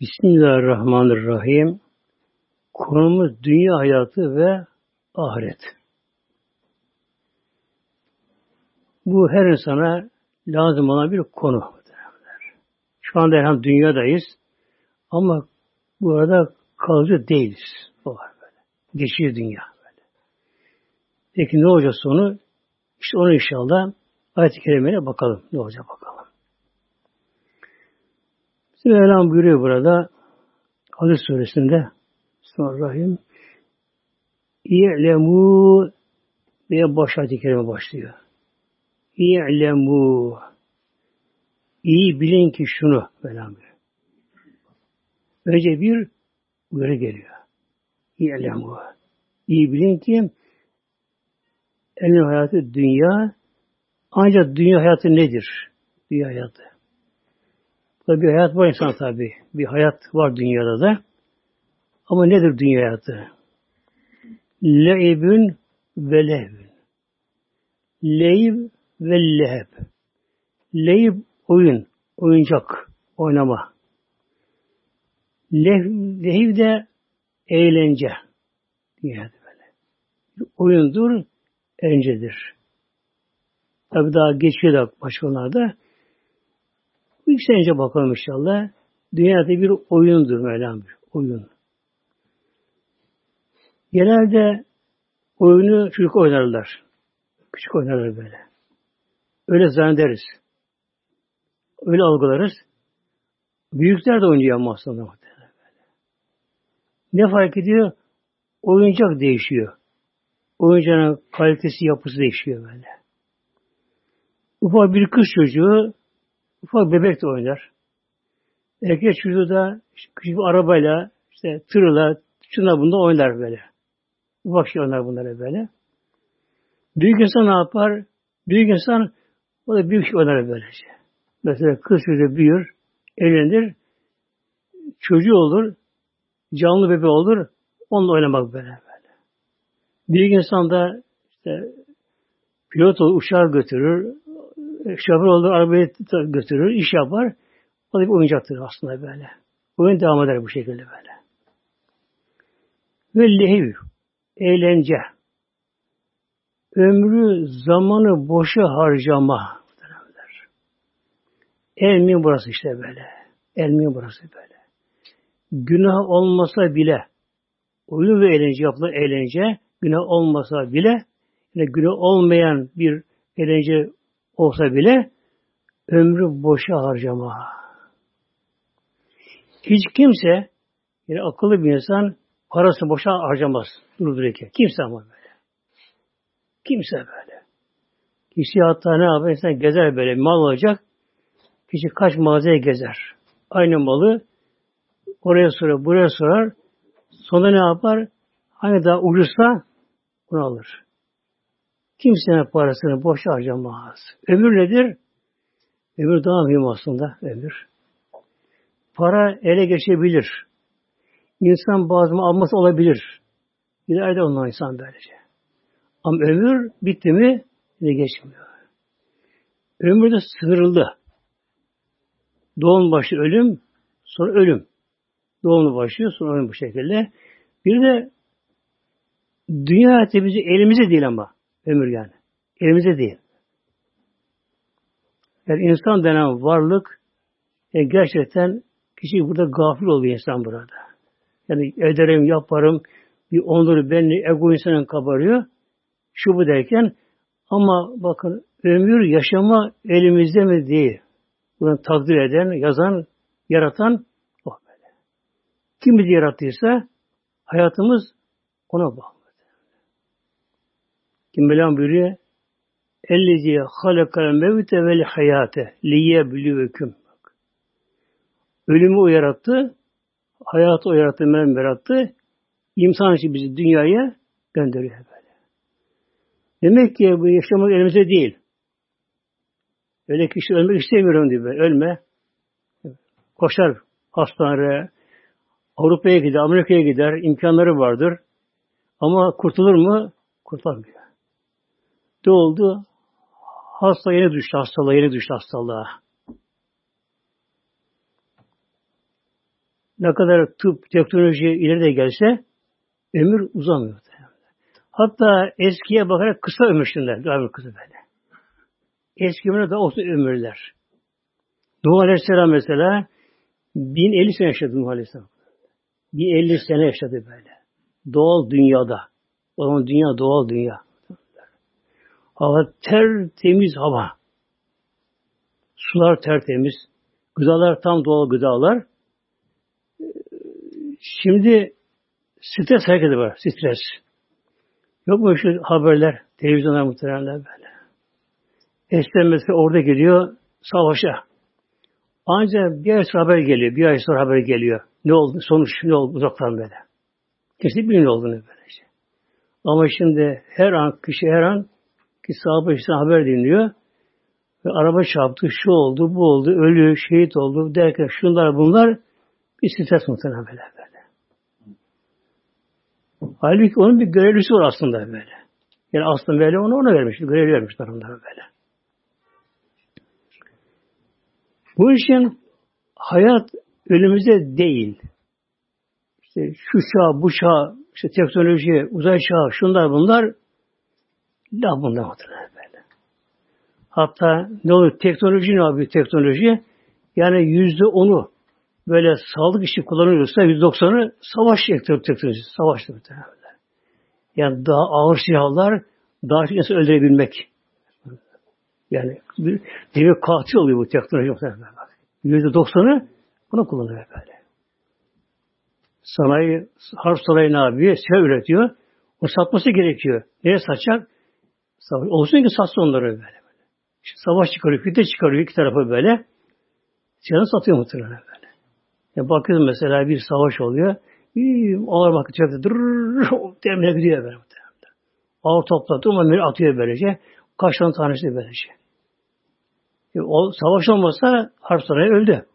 Bismillahirrahmanirrahim. Konumuz dünya hayatı ve ahiret. Bu her insana lazım olan bir konu. Şu anda hem dünyadayız ama bu arada kalıcı değiliz. O var böyle. Geçici dünya böyle. Peki ne olacak sonu? İşte onu inşallah ayet-i kerimeye bakalım. Ne olacak bakalım. Mevlam buyuruyor burada Hadis suresinde Bismillahirrahmanirrahim İ'lemû diye baş ayet kerime başlıyor. İ'lemû İyi bilin ki şunu Mevlam Önce bir uyarı geliyor. İ'lemû İyi bilin ki en hayatı dünya ancak dünya hayatı nedir? Dünya hayatı. Tabi bir hayat var insan tabi. Bir hayat var dünyada da. Ama nedir dünya hayatı? Leibün ve lehbün. Leib ve leheb. Leib oyun, oyuncak, oynama. Leh, lehiv de eğlence. Dünyada böyle. Oyundur, eğlencedir. Tabi daha geçiyor da başkalarda. Bu iki bakalım inşallah. Dünyada bir oyundur Mevlam oyun. Genelde oyunu çocuk oynarlar. Küçük oynarlar böyle. Öyle zannederiz. Öyle algılarız. Büyükler de oynuyor ama aslında. Ne fark ediyor? Oyuncak değişiyor. Oyuncağın kalitesi, yapısı değişiyor böyle. Ufak bir kız çocuğu Ufak bebek de oynar. Erkek çocuğu da küçük bir arabayla, işte tırla, şuna bunda oynar böyle. Ufak şey oynar bunları böyle. Büyük insan ne yapar? Büyük insan o da büyük şey oynar böylece. Mesela kız çocuğu büyür, evlenir, çocuğu olur, canlı bebe olur, onunla oynamak böyle böyle. Büyük insan da işte pilot olur, uçağı götürür, şoför olur, arabayı götürür, iş yapar. O da bir oyuncaktır aslında böyle. Oyun devam eder bu şekilde böyle. Ve lehiv, eğlence. Ömrü, zamanı boşa harcama. Elmi burası işte böyle. Elmi burası böyle. Günah olmasa bile, oyun ve eğlence yapılan eğlence, günah olmasa bile, yine günah olmayan bir eğlence olsa bile ömrü boşa harcama. Hiç kimse yani akıllı bir insan parasını boşa harcamaz durdururken. Kimse ama böyle. Kimse böyle. Kişi hatta ne yapar? İnsan gezer böyle mal alacak. Kişi kaç mağazaya gezer. Aynı malı oraya sorar, buraya sorar. Sonra ne yapar? Hani daha ucuzsa bunu alır. Kimsenin parasını boş harcamaz. Ömür nedir? Ömür daha mühim aslında ömür. Para ele geçebilir. İnsan bazı alması olabilir. İleride ondan insan böylece. Ama ömür bitti mi ele geçmiyor. Ömür de sınırlı. Doğum başı ölüm, sonra ölüm. Doğum başlıyor, sonra ölüm bu şekilde. Bir de dünya hayatı bizi elimizde değil ama. Ömür yani. Elimizde değil. Yani insan denen varlık e, gerçekten kişi burada gafil oluyor insan burada. Yani ederim, yaparım, bir onuru benli, ego insanın kabarıyor. Şu bu derken ama bakın ömür yaşama elimizde mi değil. Bunu takdir eden, yazan, yaratan o böyle. Kim bizi yarattıysa hayatımız ona bağlı. Mevlam buyuruyor Ellezi halakal mevte vel hayate liyeblüveküm. Ölümü o yarattı, hayatı o yarattı, Mevlam yarattı. İmtihan için bizi dünyaya gönderiyor böyle. Demek ki bu yaşamak elimizde değil. Öyle kişi ölmek istemiyorum diyor. Ölme. Koşar hastaneye, Avrupa'ya gider, Amerika'ya gider, imkanları vardır. Ama kurtulur mu? Kurtulamıyor. Ne oldu? Hasta yeni düştü hastalığa, yeni düştü hastalığa. ne kadar tıp, teknoloji ileride gelse ömür uzamıyor. Hatta eskiye bakarak kısa ömürsünler. Galiba kızı böyle. Eski ömürler daha uzun ömürler. Nuh Aleyhisselam mesela 1050 sene yaşadı Nuh Aleyhisselam. 1050 sene yaşadı böyle. Doğal dünyada. O zaman dünya doğal dünya. Hava tertemiz hava. Sular tertemiz. Gıdalar tam doğal gıdalar. Şimdi stres hareketi var. Stres. Yok mu şu haberler, televizyonlar muhteremler böyle. Eskiden mesela orada geliyor savaşa. Ancak bir ay sonra haber geliyor. Bir ay sonra haber geliyor. Ne oldu? Sonuç ne oldu? Uzaktan böyle. Kesin bilmiyor ne olduğunu böylece. Ama şimdi her an, kişi her an ki sahabe işte haber dinliyor. Ve araba çarptı, şu oldu, bu oldu, ölüyor, şehit oldu derken şunlar bunlar bir stres muhtemelen böyle böyle. Halbuki onun bir görevlisi var aslında böyle. Yani aslında böyle onu ona vermiş, görev vermişler onlara böyle. Bu işin hayat önümüzde değil. İşte şu çağ, bu çağ, işte teknoloji, uzay çağı, şunlar bunlar laf bunlar böyle. Hatta ne olur teknoloji ne yapıyor teknoloji? Yani yüzde onu böyle sağlık işi kullanılıyorsa yüzde doksanı savaş teknolojisi, savaş muhtemelen. Yani daha ağır silahlar daha çok insan öldürebilmek. Yani bir, bir katil oluyor bu teknoloji muhtemelen. Yüzde doksanı bunu kullanıyor böyle. Sanayi, harp sanayi ne yapıyor? Silah üretiyor. O satması gerekiyor. Neye satacak? Savaş. Olsun ki satsın onları böyle. İşte savaş çıkarıyor, kütle çıkarıyor iki tarafı böyle. Silahını satıyor muhtemelen böyle. Ya bakıyorsun mesela bir savaş oluyor. Ağır bakı çöpte demine gidiyor böyle muhtemelen. Ağır topla durma atıyor böylece. Tane tanesi böylece. E, o savaş olmasa harp sarayı öldü.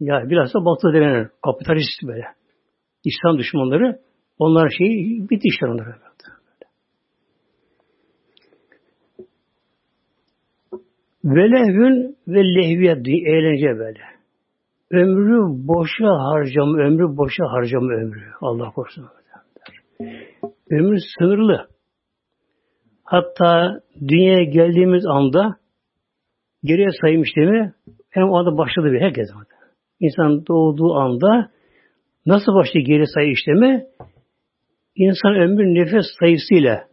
Ya biraz da batı denen kapitalist böyle. İslam düşmanları onlar şeyi bitti işler onlara. Ve lehvün ve lehviyet eğlence böyle. Ömrü boşa harcama, ömrü boşa harcama ömrü. Allah korusun. Ömür sınırlı. Hatta dünyaya geldiğimiz anda geriye sayım işlemi hem o anda başladı bir herkes. İnsan doğduğu anda nasıl başlıyor geri sayı işlemi? İnsan ömrü nefes sayısıyla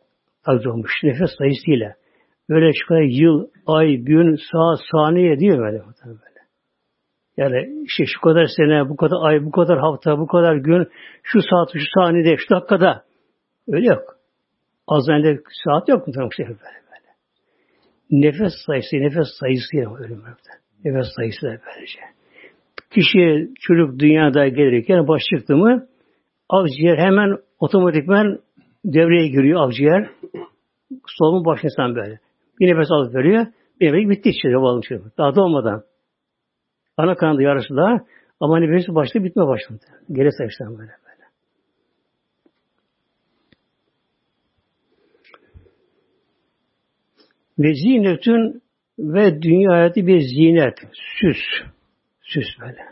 takdir olmuş. Nefes sayısıyla. Böyle kadar yıl, ay, gün, saat, saniye diyor böyle. böyle. Yani işte şu kadar sene, bu kadar ay, bu kadar hafta, bu kadar gün, şu saat, şu saniyede, şu dakikada. Öyle yok. Azrail'de saat yok mu? Böyle böyle. Nefes sayısı, nefes sayısı ölümlerde. Nefes sayısı da böylece. Kişi çocuk dünyada gelirken baş çıktı mı akciğer hemen otomatikmen devreye giriyor akciğer. Solunum başlasın böyle. Bir nefes alıp veriyor. Bir nefes bitti işte. Daha doğmadan. Ana kanadı yarısı da ama nefesi başladı bitme başladı. Geri sayıştan böyle böyle. Ve zinetün ve dünya hayatı bir zinet, süs. Süs böyle.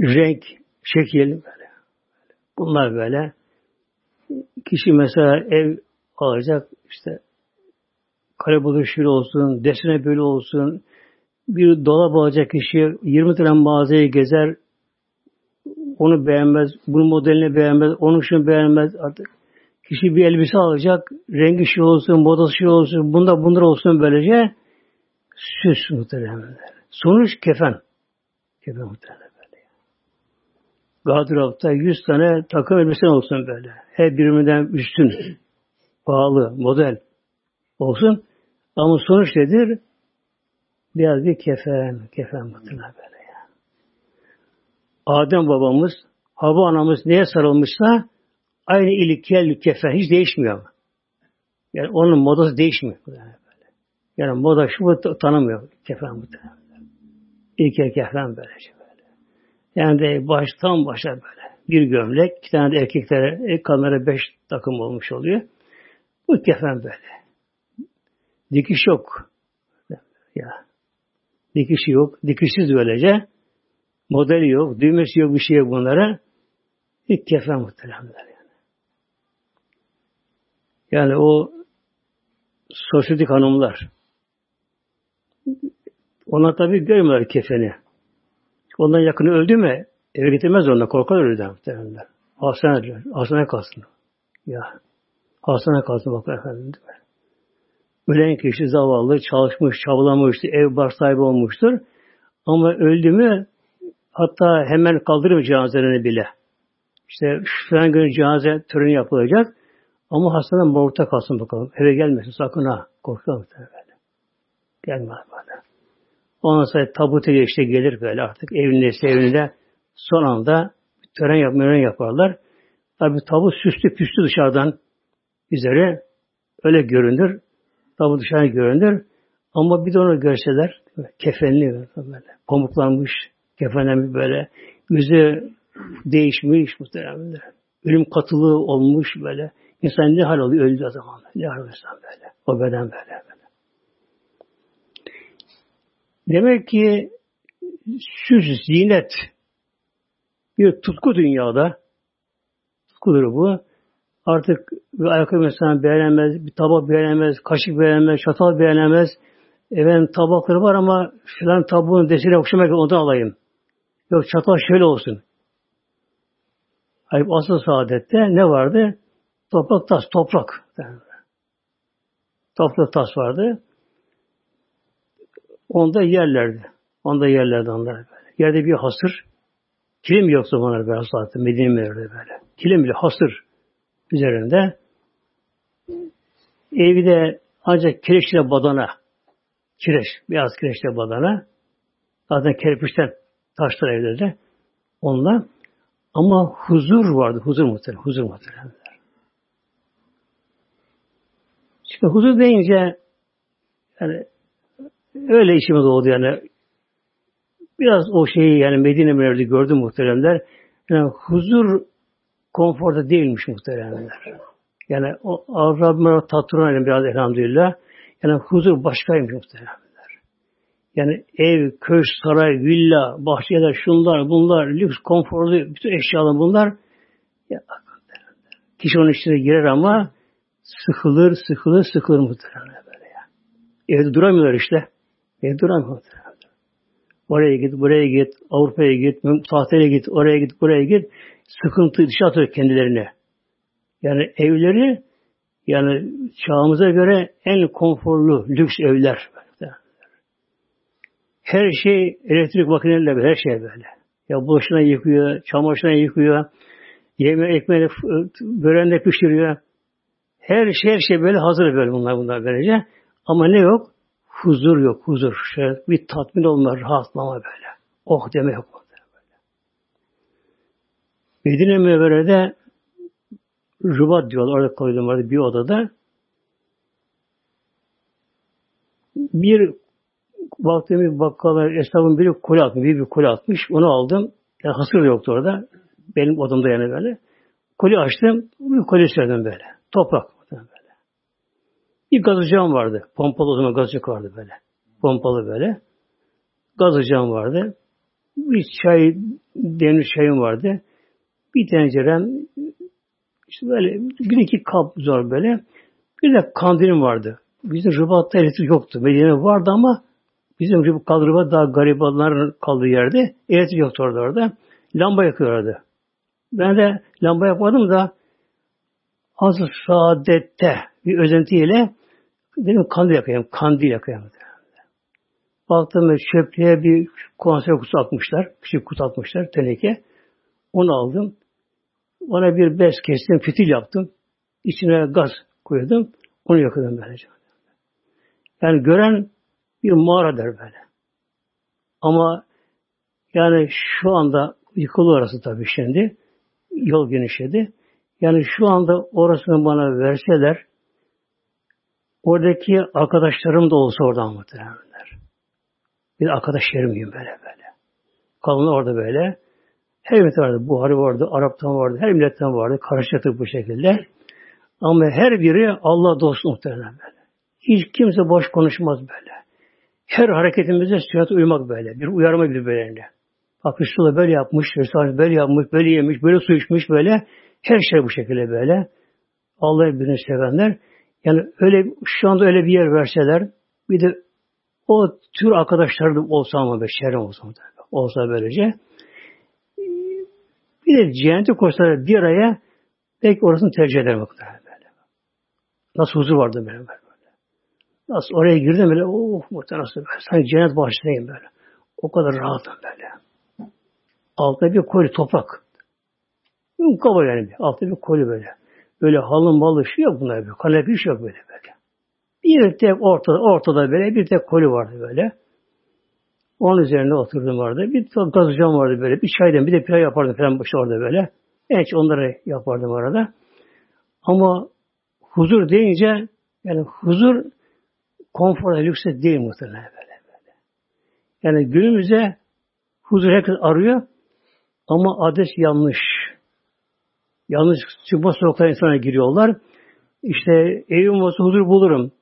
Renk, şekil böyle. Bunlar böyle. Kişi mesela ev alacak işte kare buluşu olsun, desene böyle olsun, bir dolap alacak kişi 20 tane mağazayı gezer, onu beğenmez, bunun modelini beğenmez, onun şunu beğenmez artık. Kişi bir elbise alacak, rengi şey olsun, modası şey olsun, bunda bunlar olsun böylece süs muhtemelen. Sonuç kefen. Kefen muhtemelen böyle. Gardıropta 100 tane takım elbise olsun böyle. Her birbirinden üstün, pahalı, model olsun. Ama sonuç nedir? Biraz bir kefen, kefen muhtemelen böyle ya. Adem babamız, Hava anamız neye sarılmışsa aynı ilik, kel, kefen hiç değişmiyor. Yani onun modası değişmiyor. Böyle. Yani moda şu tanımıyor kefen muhtemelen. İlk kefen böylece böyle. Yani de baştan başa böyle. Bir gömlek, iki tane de erkeklere, kadınlara beş takım olmuş oluyor. Bu kefen böyle. Dikiş yok. Ya. Dikişi yok. Dikişsiz böylece. Modeli yok, düğmesi yok, bir şey yok bunlara. İlk kefen muhteremler yani. Yani o sosyetik hanımlar ona tabi görmüyorlar kefeni. Ondan yakını öldü mü eve getirmez onunla korkar ölüden muhteremler. Hastane, hastane kalsın. Ya. Hastane kalsın bak efendim? Ölen kişi zavallı, çalışmış, çabalamıştır, ev bar sahibi olmuştur. Ama öldü mü hatta hemen kaldırır cenazelerini bile. İşte şu gün cenaze töreni yapılacak. Ama hastanın morgda kalsın bakalım. Eve gelmesin sakın ha. Korkuyor muhtemelen böyle. Gelme böyle. Ondan sonra tabute işte gelir böyle artık evinde evinde son anda tören yap, tören yaparlar. Tabi tabut süslü püslü dışarıdan üzere öyle görünür. Tabi dışarı görünür. Ama bir de onu görseler kefenli böyle pamuklanmış kefenlenmiş böyle yüzü değişmiş muhtemelen. Ölüm katılığı olmuş böyle. İnsan ne hal oluyor öldüğü zaman. Ne hal insan böyle. O beden böyle. böyle. Demek ki süs, zinet bir tutku dünyada tutkudur bu. Artık bir ayakkabı mesela beğenemez, bir tabak beğenemez, kaşık beğenemez, çatal beğenemez. Efendim tabakları var ama filan tabuğun desine hoşuma ondan alayım. Yok çatal şöyle olsun. Hayır, asıl saadette ne vardı? Toprak tas, toprak. Toprak tas vardı. Onda yerlerdi. Onda yerlerdi onlar. Yerde bir hasır. Kilim yok zamanlar böyle zaten. Medine böyle. Kilim bile hasır üzerinde. Evi de ancak kireçle badana. Kireç. Beyaz kireçle badana. Zaten kerpiçten taşlar evlerde. Onunla ama huzur vardı. Huzur muhtemelen. Huzur muhtemelen. Şimdi huzur deyince yani öyle işimiz oldu yani. Biraz o şeyi yani Medine Münevver'de gördüm muhteremler. Yani huzur konforda değilmiş muhteremler. Yani o Rabbime tatlıran biraz elhamdülillah. Yani huzur başkaymış muhteremler. Yani ev, köşk, saray, villa, bahçeler, şunlar, bunlar, lüks, konforlu, bütün eşyalar bunlar. Ya, kişi onun içine girer ama sıkılır, sıkılır, sıkılır muhtemelen böyle ya. Evde duramıyorlar işte. Evde duramıyor muhtemelen. Oraya git, buraya git, Avrupa'ya git, tatile git, oraya git, buraya git. Sıkıntı dışa atıyor kendilerine. Yani evleri yani çağımıza göre en konforlu, lüks evler. Her şey elektrik makinelerle her şey böyle. Ya bulaşına yıkıyor, çamaşırına yıkıyor, yeme ekmeğini böreğinde pişiriyor. Her şey, her şey böyle hazır böyle bunlar bunlar böylece. Ama ne yok? Huzur yok, huzur. Şöyle bir tatmin olma, rahatlama böyle. Oh deme yok. Medine Mevvere'de Rubat diyorlar. Orada koydum vardı bir odada. Bir baktığım bir bakkala esnafın biri kule atmış. Bir, bir kule atmış. Onu aldım. Yani hasır yoktu orada. Benim odamda yani böyle. Koli açtım. Bir koli söyledim böyle. Toprak. Böyle. Bir gaz vardı. Pompalı o zaman gaz vardı böyle. Pompalı böyle. Gaz vardı. Bir çay, demli çayım vardı. Bir tencerem, işte böyle bir iki kap zor böyle. Bir de kandilim vardı. Bizim Rıbat'ta elektrik yoktu. Medine vardı ama bizim Rıbat daha garibanların kaldığı yerde elektrik yoktu orada orada. Lamba yakıyorlardı. Ben de lamba yapmadım da az saadette bir özentiyle dedim kandil yakayım, kandil yakayım. Baktım çöplüğe bir konserve kutusu atmışlar. Küçük kutu atmışlar, teneke. Onu aldım. Ona bir bez kestim, fitil yaptım. İçine gaz koydum. Onu yakaladım böylece. Yani gören bir mağara der böyle. Ama yani şu anda yıkılı orası tabii şimdi. Yol genişledi. Yani şu anda orasını bana verseler oradaki arkadaşlarım da olsa oradan muhtemelenler. Bir arkadaşlarım gibi böyle böyle. Kalın orada böyle. Her millet vardı. Buhari vardı, Arap'tan vardı, her milletten vardı. Karışıklık bu şekilde. Ama her biri Allah dostu muhtemelen böyle. Hiç kimse boş konuşmaz böyle. Her hareketimize sürat uymak böyle. Bir uyarma gibi böyle. Bak Resulullah böyle yapmış, Resulullah böyle yapmış, böyle yemiş, böyle su içmiş, böyle. Her şey bu şekilde böyle. Allah'ı birbirini sevenler. Yani öyle şu anda öyle bir yer verseler bir de o tür arkadaşlar da olsa ama be, şerem olsa olsa böylece bir de cehennete koşsalar bir araya belki orasını tercih eder muhtemelen böyle. Nasıl huzur vardı böyle böyle. Nasıl oraya girdim böyle oh muhtemelen nasıl böyle. Sanki cennet bahçesindeyim böyle. O kadar rahatım böyle. Altta bir koli toprak. Kaba yani. Altta bir koli böyle. Böyle halın balı şey yok bunlar böyle. Kanepe iş yok böyle böyle. Bir tek ortada, ortada böyle bir tek koli vardı böyle. Onun üzerinde oturdum vardı. Bir gaz vardı böyle. Bir çaydan bir de pilav yapardım falan başı orada böyle. Çok onları yapardım arada. Ama huzur deyince yani huzur konfor lükse değil muhtemelen böyle, böyle. Yani günümüzde huzur herkes arıyor ama adres yanlış. Yanlış çıkma sokaklara insana giriyorlar. İşte evim olsa huzur bulurum.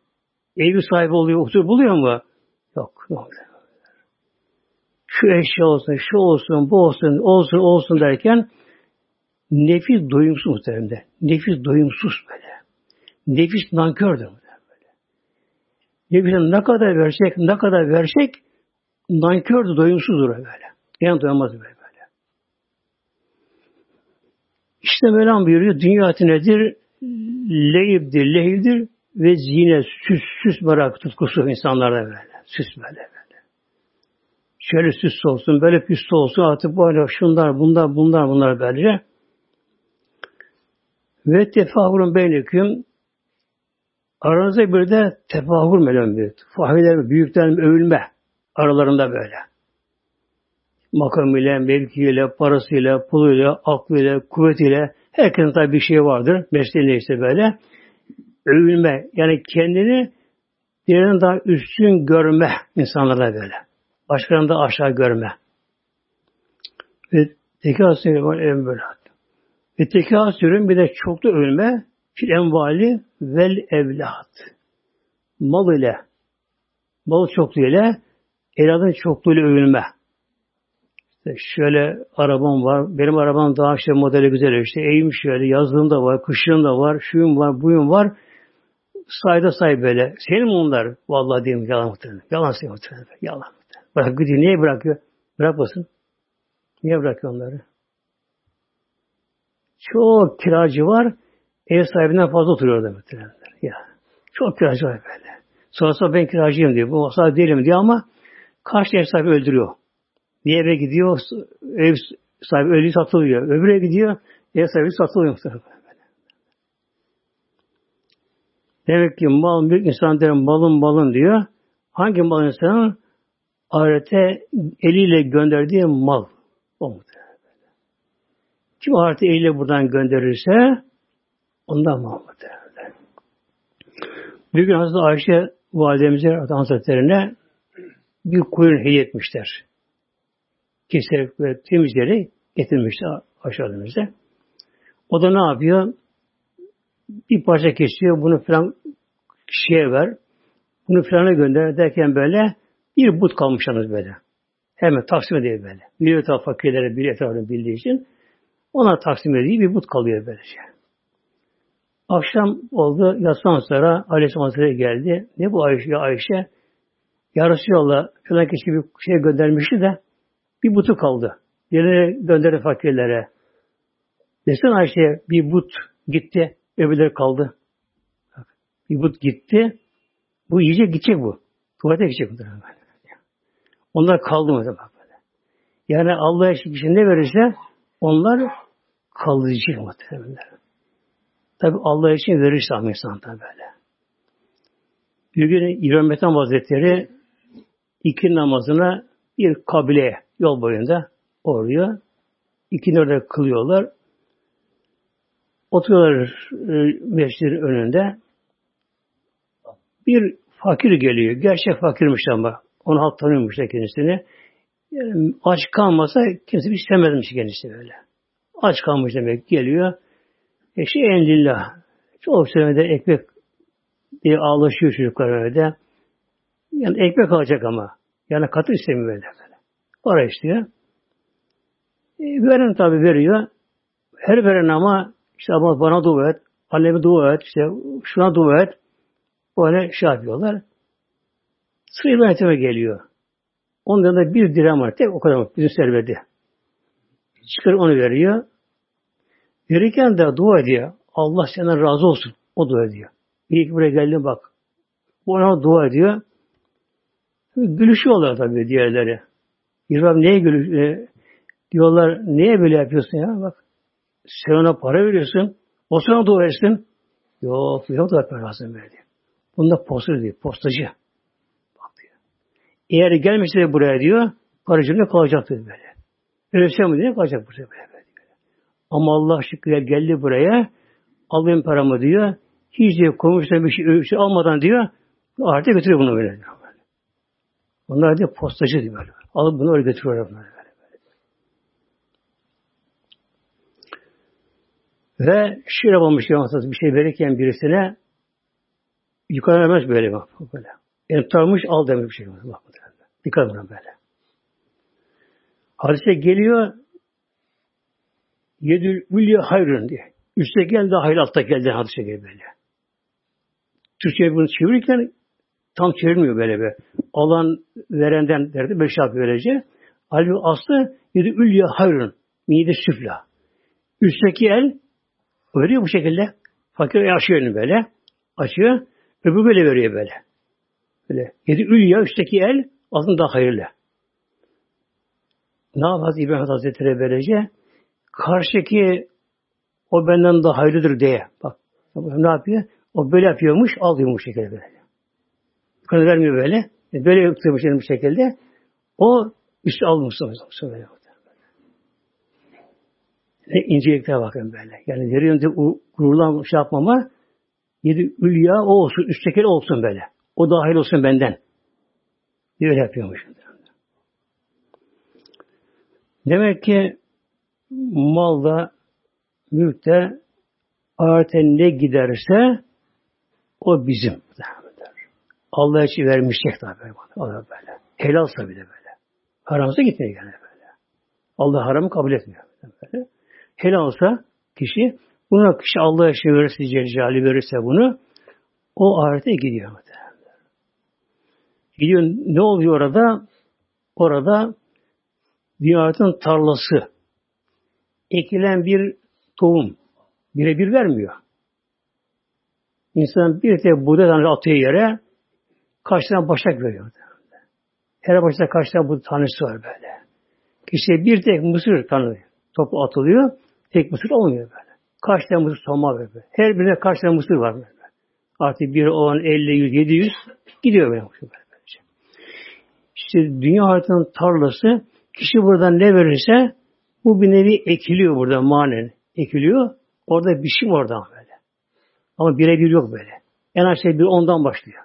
Evi sahibi oluyor, huzur buluyor mu? Yok. yok. Şu eşya olsun, şu olsun, bu olsun, olsun, olsun derken nefis doyumsuz muhtemelen. Nefis doyumsuz böyle. Nefis nankördür böyle. Nefis ne kadar versek, ne kadar versek nankördür, doyumsuzdur böyle. Yani doyamaz böyle. böyle. İşte Mevlam buyuruyor, dünya nedir? Leyiptir, lehivdir ve zine, süs, süs merak tutkusu insanlarda böyle. Süs böyle. Şöyle süs olsun, böyle püstü olsun, artık böyle şunlar, bunlar, bunlar, bunlar böylece. Ve tefahurun beyneküm aranızda bir de tefahur melon büyük. Fahriler, büyüklerin övülme aralarında böyle. Makamıyla, mevkiyle, parasıyla, puluyla, aklıyla, kuvvetiyle herkesin tabi bir şey vardır. Mesleğinde işte böyle. Övülme. Yani kendini birinin daha üstün görme insanlara böyle. Başkalarını da aşağı görme. Ve tekasür var en böyle. Ve tekasürün bir de çoklu övülme fil envali vel evlat. Mal ile mal çoklu ile evladın çoklu ile övülme. İşte şöyle arabam var. Benim arabam daha işte modeli güzel işte. Eğim şöyle. Yazlığım da var. Kışlığım da var. Şuyum var. Buyum var. Sayda say böyle. Senin mi onlar? Vallahi diyeyim yalan muhtemelen. Yalan muhtemelen. Yalan. Bırak gidiyor. Niye bırakıyor? Bırakmasın. Niye bırakıyor onları? Çok kiracı var. Ev sahibinden fazla oturuyor muhtemelen. Ya. Çok kiracı var böyle. Sonrasında ben kiracıyım diyor. Bu sahibi değilim diyor ama karşı ev sahibi öldürüyor. Bir eve gidiyor, ev sahibi ölüyü satılıyor. Öbürüne gidiyor, ev sahibi satılıyor. Demek ki mal mülk insan derim malın malın diyor. Hangi mal insanın? Ahirete eliyle gönderdiği mal. O. Kim ahirete eliyle buradan gönderirse ondan mal muhtemelen. Bir gün Hazreti Ayşe validemize Hazretlerine bir koyun hediye etmişler keserek ve temizleyerek getirmişti aşağıdığımızda. O da ne yapıyor? Bir parça kesiyor, bunu falan kişiye ver, bunu filana gönder derken böyle bir but kalmış yalnız böyle. Hemen taksim ediyor böyle. Bir etraf fakirlere bir etrafını bildiği için ona taksim ediyor, bir but kalıyor böylece. Akşam oldu, yatsıdan sonra Aleyhisselam Hazretleri geldi. Ne bu Ayşe? Ayşe Yarısı yolla falan kişi bir şey göndermişti de bir butu kaldı. Yerine gönderdi fakirlere. Desene Ayşe bir but gitti, öbürleri kaldı. Bir but gitti, bu yiyecek gidecek bu. Tuvalete gidecek bu. Onlar kaldı mı? Bak böyle. Yani Allah için bir şey ne verirse onlar kalıcı muhtemelen. Tabi Allah için verirse ama insan da böyle. Bir gün İbrahim Ethem Hazretleri iki namazına bir kabileye yol boyunca oraya iki orada kılıyorlar. Oturuyorlar e, mescidin önünde. Bir fakir geliyor. Gerçek fakirmiş ama. Onu halk tanıyormuş da kendisini. Yani aç kalmasa kimse bir istemezmiş kendisi böyle. Aç kalmış demek geliyor. E şey enlillah. Çok söylemede ekmek diye ağlaşıyor çocuklar öyle. Yani ekmek alacak ama. Yani katı istemiyor böyle. Para istiyor. E, veren tabi veriyor. Her veren ama işte bana dua et, anneme dua et, işte şuna dua et. Böyle şey yapıyorlar. Sırayla yönetime geliyor. Ondan da bir dirhem var. Tek o kadar bizim serveti. Çıkar onu veriyor. Verirken de dua ediyor. Allah senden razı olsun. O dua ediyor. İyi ki buraya geldin bak. Ona dua ediyor. Gülüşüyorlar tabii diğerleri. İrfan neye gülüş e, diyorlar neye böyle yapıyorsun ya bak. Sen ona para veriyorsun. O sana dua etsin. Yok yok da lazım böyle. Bunda posta diyor. Postacı. Eğer gelmişse buraya diyor paracığımda kalacaktır böyle. Öyle şey mi diye kalacak buraya böyle, böyle. Ama Allah şükür geldi buraya alayım paramı diyor. Hiç diyor komşudan bir şey, şey almadan diyor artık götürüyor bunu böyle diyor. Onlar diyor postacı diyor böyle. Alıp bunu öyle götürüyorlar böyle. Ve şöyle olmuş bir şey verirken birisine yukarı vermez böyle bak böyle. Yani al demiş bir şey. Bak, Dikkat buna böyle. Hadise geliyor Yedül Ülye Hayrın diye. Üste geldi hayır altta geldi hadise gibi böyle. Türkçe bunu çevirirken tam çevirmiyor böyle be. Alan verenden derdi beş harf böylece. Halbuki aslı yedi ülye hayrın. Mide süfla. Üstteki el veriyor bu şekilde. Fakir açıyor elini böyle. Açıyor. Öbürü böyle veriyor böyle. Böyle. Yedi ülye üstteki el aslında daha hayırlı. Ne yapar İbrahim Hazretleri böylece? Karşıki o benden daha hayırlıdır diye. Bak ne yapıyor? O böyle yapıyormuş, alıyormuş şekilde böyle. Yukarı vermiyor böyle. E, böyle tutuyormuş bu şekilde. O üstü almış böyle. Ne incelikler bakın böyle. Yani deriyonda gururlan şey yapmama yedi ülya o olsun, üstteki olsun böyle. O dahil olsun benden. Böyle yapıyormuş. Demek ki malda, mülkte ahirete ne giderse o bizim. Allah için vermiştik tabi böyle. Allah böyle. Helalsa bile böyle. Haramsa gitmiyor yani böyle. Allah haramı kabul etmiyor. Böyle. Helalsa kişi buna kişi Allah için verirse Celle verirse bunu o ahirete gidiyor. Gidiyor ne oluyor orada? Orada dünyanın tarlası ekilen bir tohum birebir vermiyor. İnsan bir tek buğday tanesi atıyor yere kaç tane başak veriyor. Her başta kaç tane buğday tanesi var böyle. Kişi bir tek mısır tanı topu atılıyor. Tek mısır olmuyor böyle. Kaç tane mısır tohuma böyle. Her birine kaç tane mısır var böyle. Artık bir 10, 50, 100, 700 gidiyor böyle. İşte dünya haritanın tarlası kişi buradan ne verirse bu bir nevi ekiliyor burada manen. Ekiliyor. Orada şey orada böyle. Ama birebir yok böyle. En az şey bir ondan başlıyor.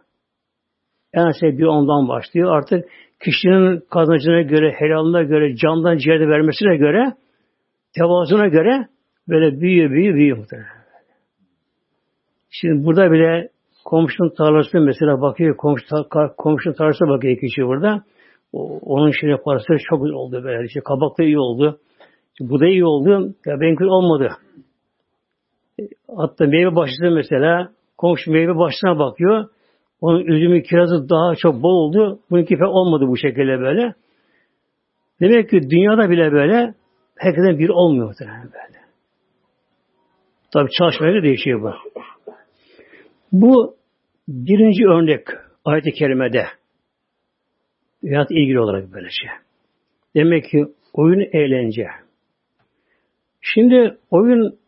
En az şey bir ondan başlıyor. Artık kişinin kazancına göre, helalına göre, candan ciğerde vermesine göre, tevazuna göre böyle büyüyor, büyüyor, büyüyor muhtemelen. Şimdi burada bile komşunun tarlası mesela bakıyor, komşu, komşunun tarlasına bakıyor kişi burada. O, onun şimdi parası çok oldu böyle. İşte kabak da iyi oldu. Bu da iyi oldu. Ya benimki olmadı. Hatta meyve başladı mesela. Komşu meyve başına bakıyor. Onun üzümü kirazı daha çok bol oldu. Bununki pek olmadı bu şekilde böyle. Demek ki dünyada bile böyle herkesten bir olmuyor böyle. Tabi çalışmaya değişiyor bu. Bu birinci örnek ayet-i kerimede. Hayat ilgili olarak böylece. Şey. Demek ki oyun eğlence. Şimdi oyun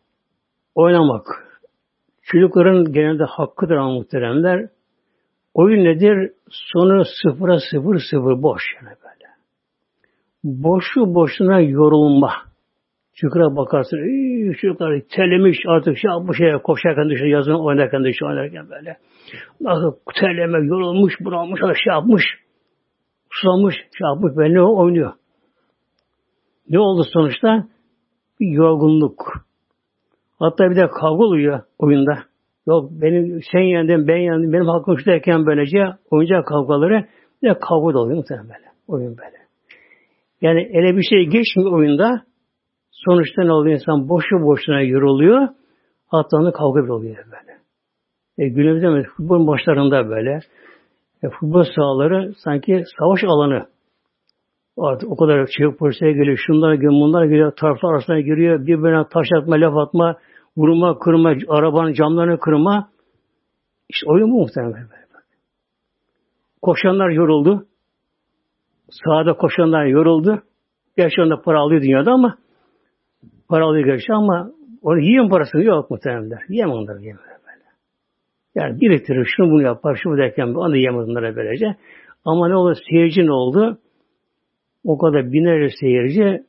oynamak. Çocukların genelde hakkıdır ama muhteremler. Oyun nedir? Sonu sıfıra sıfır sıfır boş yani böyle. Boşu boşuna yorulma. Çocuklara bakarsın, ee, çocuklar terlemiş artık şey yapmış ya, koşarken dışarı yazın oynarken dışarı oynarken böyle. Nasıl terleme, yorulmuş, bunalmış, şey yapmış, susamış, şey yapmış, böyle oynuyor. Ne oldu sonuçta? Bir yorgunluk. Hatta bir de kavga oluyor oyunda. Yok benim sen yendin ben yendim benim hakkım şu derken böylece oyuncak kavgaları bir de kavga da oluyor muhtemelen böyle. Oyun böyle. Yani ele bir şey geçmiyor oyunda Sonuçta ne oluyor? İnsan boşu boşuna yoruluyor. Hatta kavga bile oluyor böyle. E, günümüzde mi? Futbol maçlarında böyle. E, futbol sahaları sanki savaş alanı. Artık o kadar çevik polise geliyor, şunlar geliyor, bunlar geliyor, taraflar arasına giriyor, birbirine taş atma, laf atma, vurma, kırma, arabanın camlarını kırma. İşte oyun bu muhtemelen. Koşanlar yoruldu. Sahada koşanlar yoruldu. Gerçi onda para alıyor dünyada ama para alıyor gerçi ama onu yiyen parasını yok muhtemelen. Yiyem onları yiyemez böyle. Yani biriktirir, şunu bunu yapar, şunu derken onu yiyemez onlara böylece. Ama ne oldu? Seyirci ne oldu? O kadar binlerce seyirci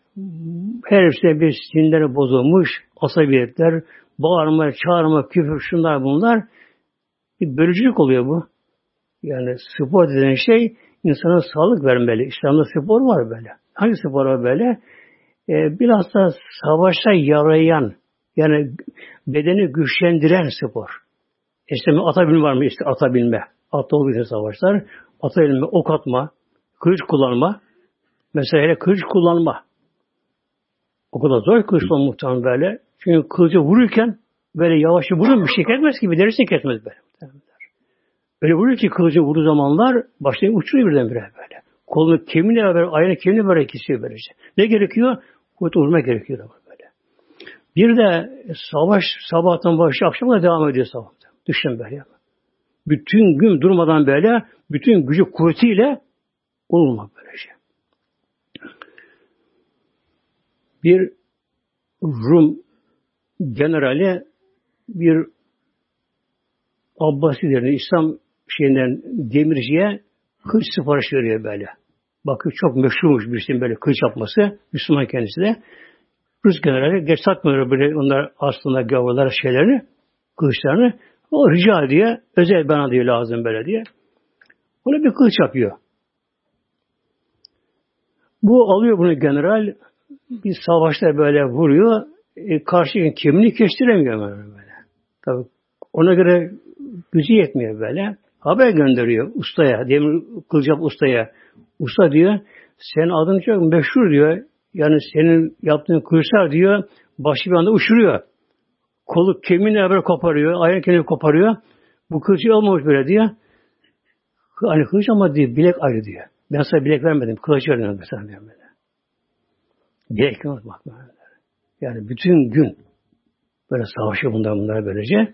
her hepsine bir sinirleri bozulmuş, asabiyetler, bağırma, çağırma, küfür, şunlar bunlar. Bir bölücülük oluyor bu. Yani spor denen şey insana sağlık vermeli. İslam'da spor var böyle. Hangi spor var böyle? Ee, bilhassa savaşa yarayan, yani bedeni güçlendiren spor. İşte ata binme var mı? İşte ata binme. Atla oluyor savaşlar. Ata binme, ok atma, kılıç kullanma. Mesela hele kılıç kullanma. O kadar zor kılıç kullanma muhtemelen böyle. Çünkü kılıcı vururken böyle yavaş vurur bir şey kesmez gibi derisini kesmez böyle. Öyle vuruyor ki kılıcı vurduğu zamanlar başlayıp uçuruyor birdenbire böyle. Kolunu kemiğine beraber, ayağını kemiğine böyle kesiyor böylece. Ne gerekiyor? Kuvvet vurma gerekiyor böyle. Bir de savaş sabahtan başlıyor, akşama devam ediyor sabahta. Düşün böyle. Bütün gün durmadan böyle, bütün gücü kuvvetiyle olmak böylece. Bir Rum generali bir Abbasilerin İslam şeyinden demirciye kılıç sipariş veriyor böyle. Bakın çok meşhurmuş birisinin böyle kılıç yapması. Müslüman kendisi de. Rus generali geç satmıyor böyle onlar aslında gavurlar şeylerini, kılıçlarını. O rica diye, özel bana diyor lazım böyle diye. Ona bir kılıç yapıyor. Bu alıyor bunu general, bir savaşta böyle vuruyor, e, karşı kimliğini kestiremiyor böyle. Tabii ona göre gücü yetmiyor böyle. Haber gönderiyor ustaya, demir kılacak ustaya. Usta diyor, senin adın çok meşhur diyor. Yani senin yaptığın kılıçlar diyor, başı bir anda uçuruyor. Kolu kemiğini haber koparıyor, ayağı kemiğini koparıyor. Bu kılıcı olmamış böyle diyor. Hani kılıç ama diyor, bilek ayrı diyor. Ben sana bilek vermedim, kılıç verdim mesela diyor böyle. Bilek yok bak. Yani bütün gün böyle savaşıyor bunlar bunlar böylece.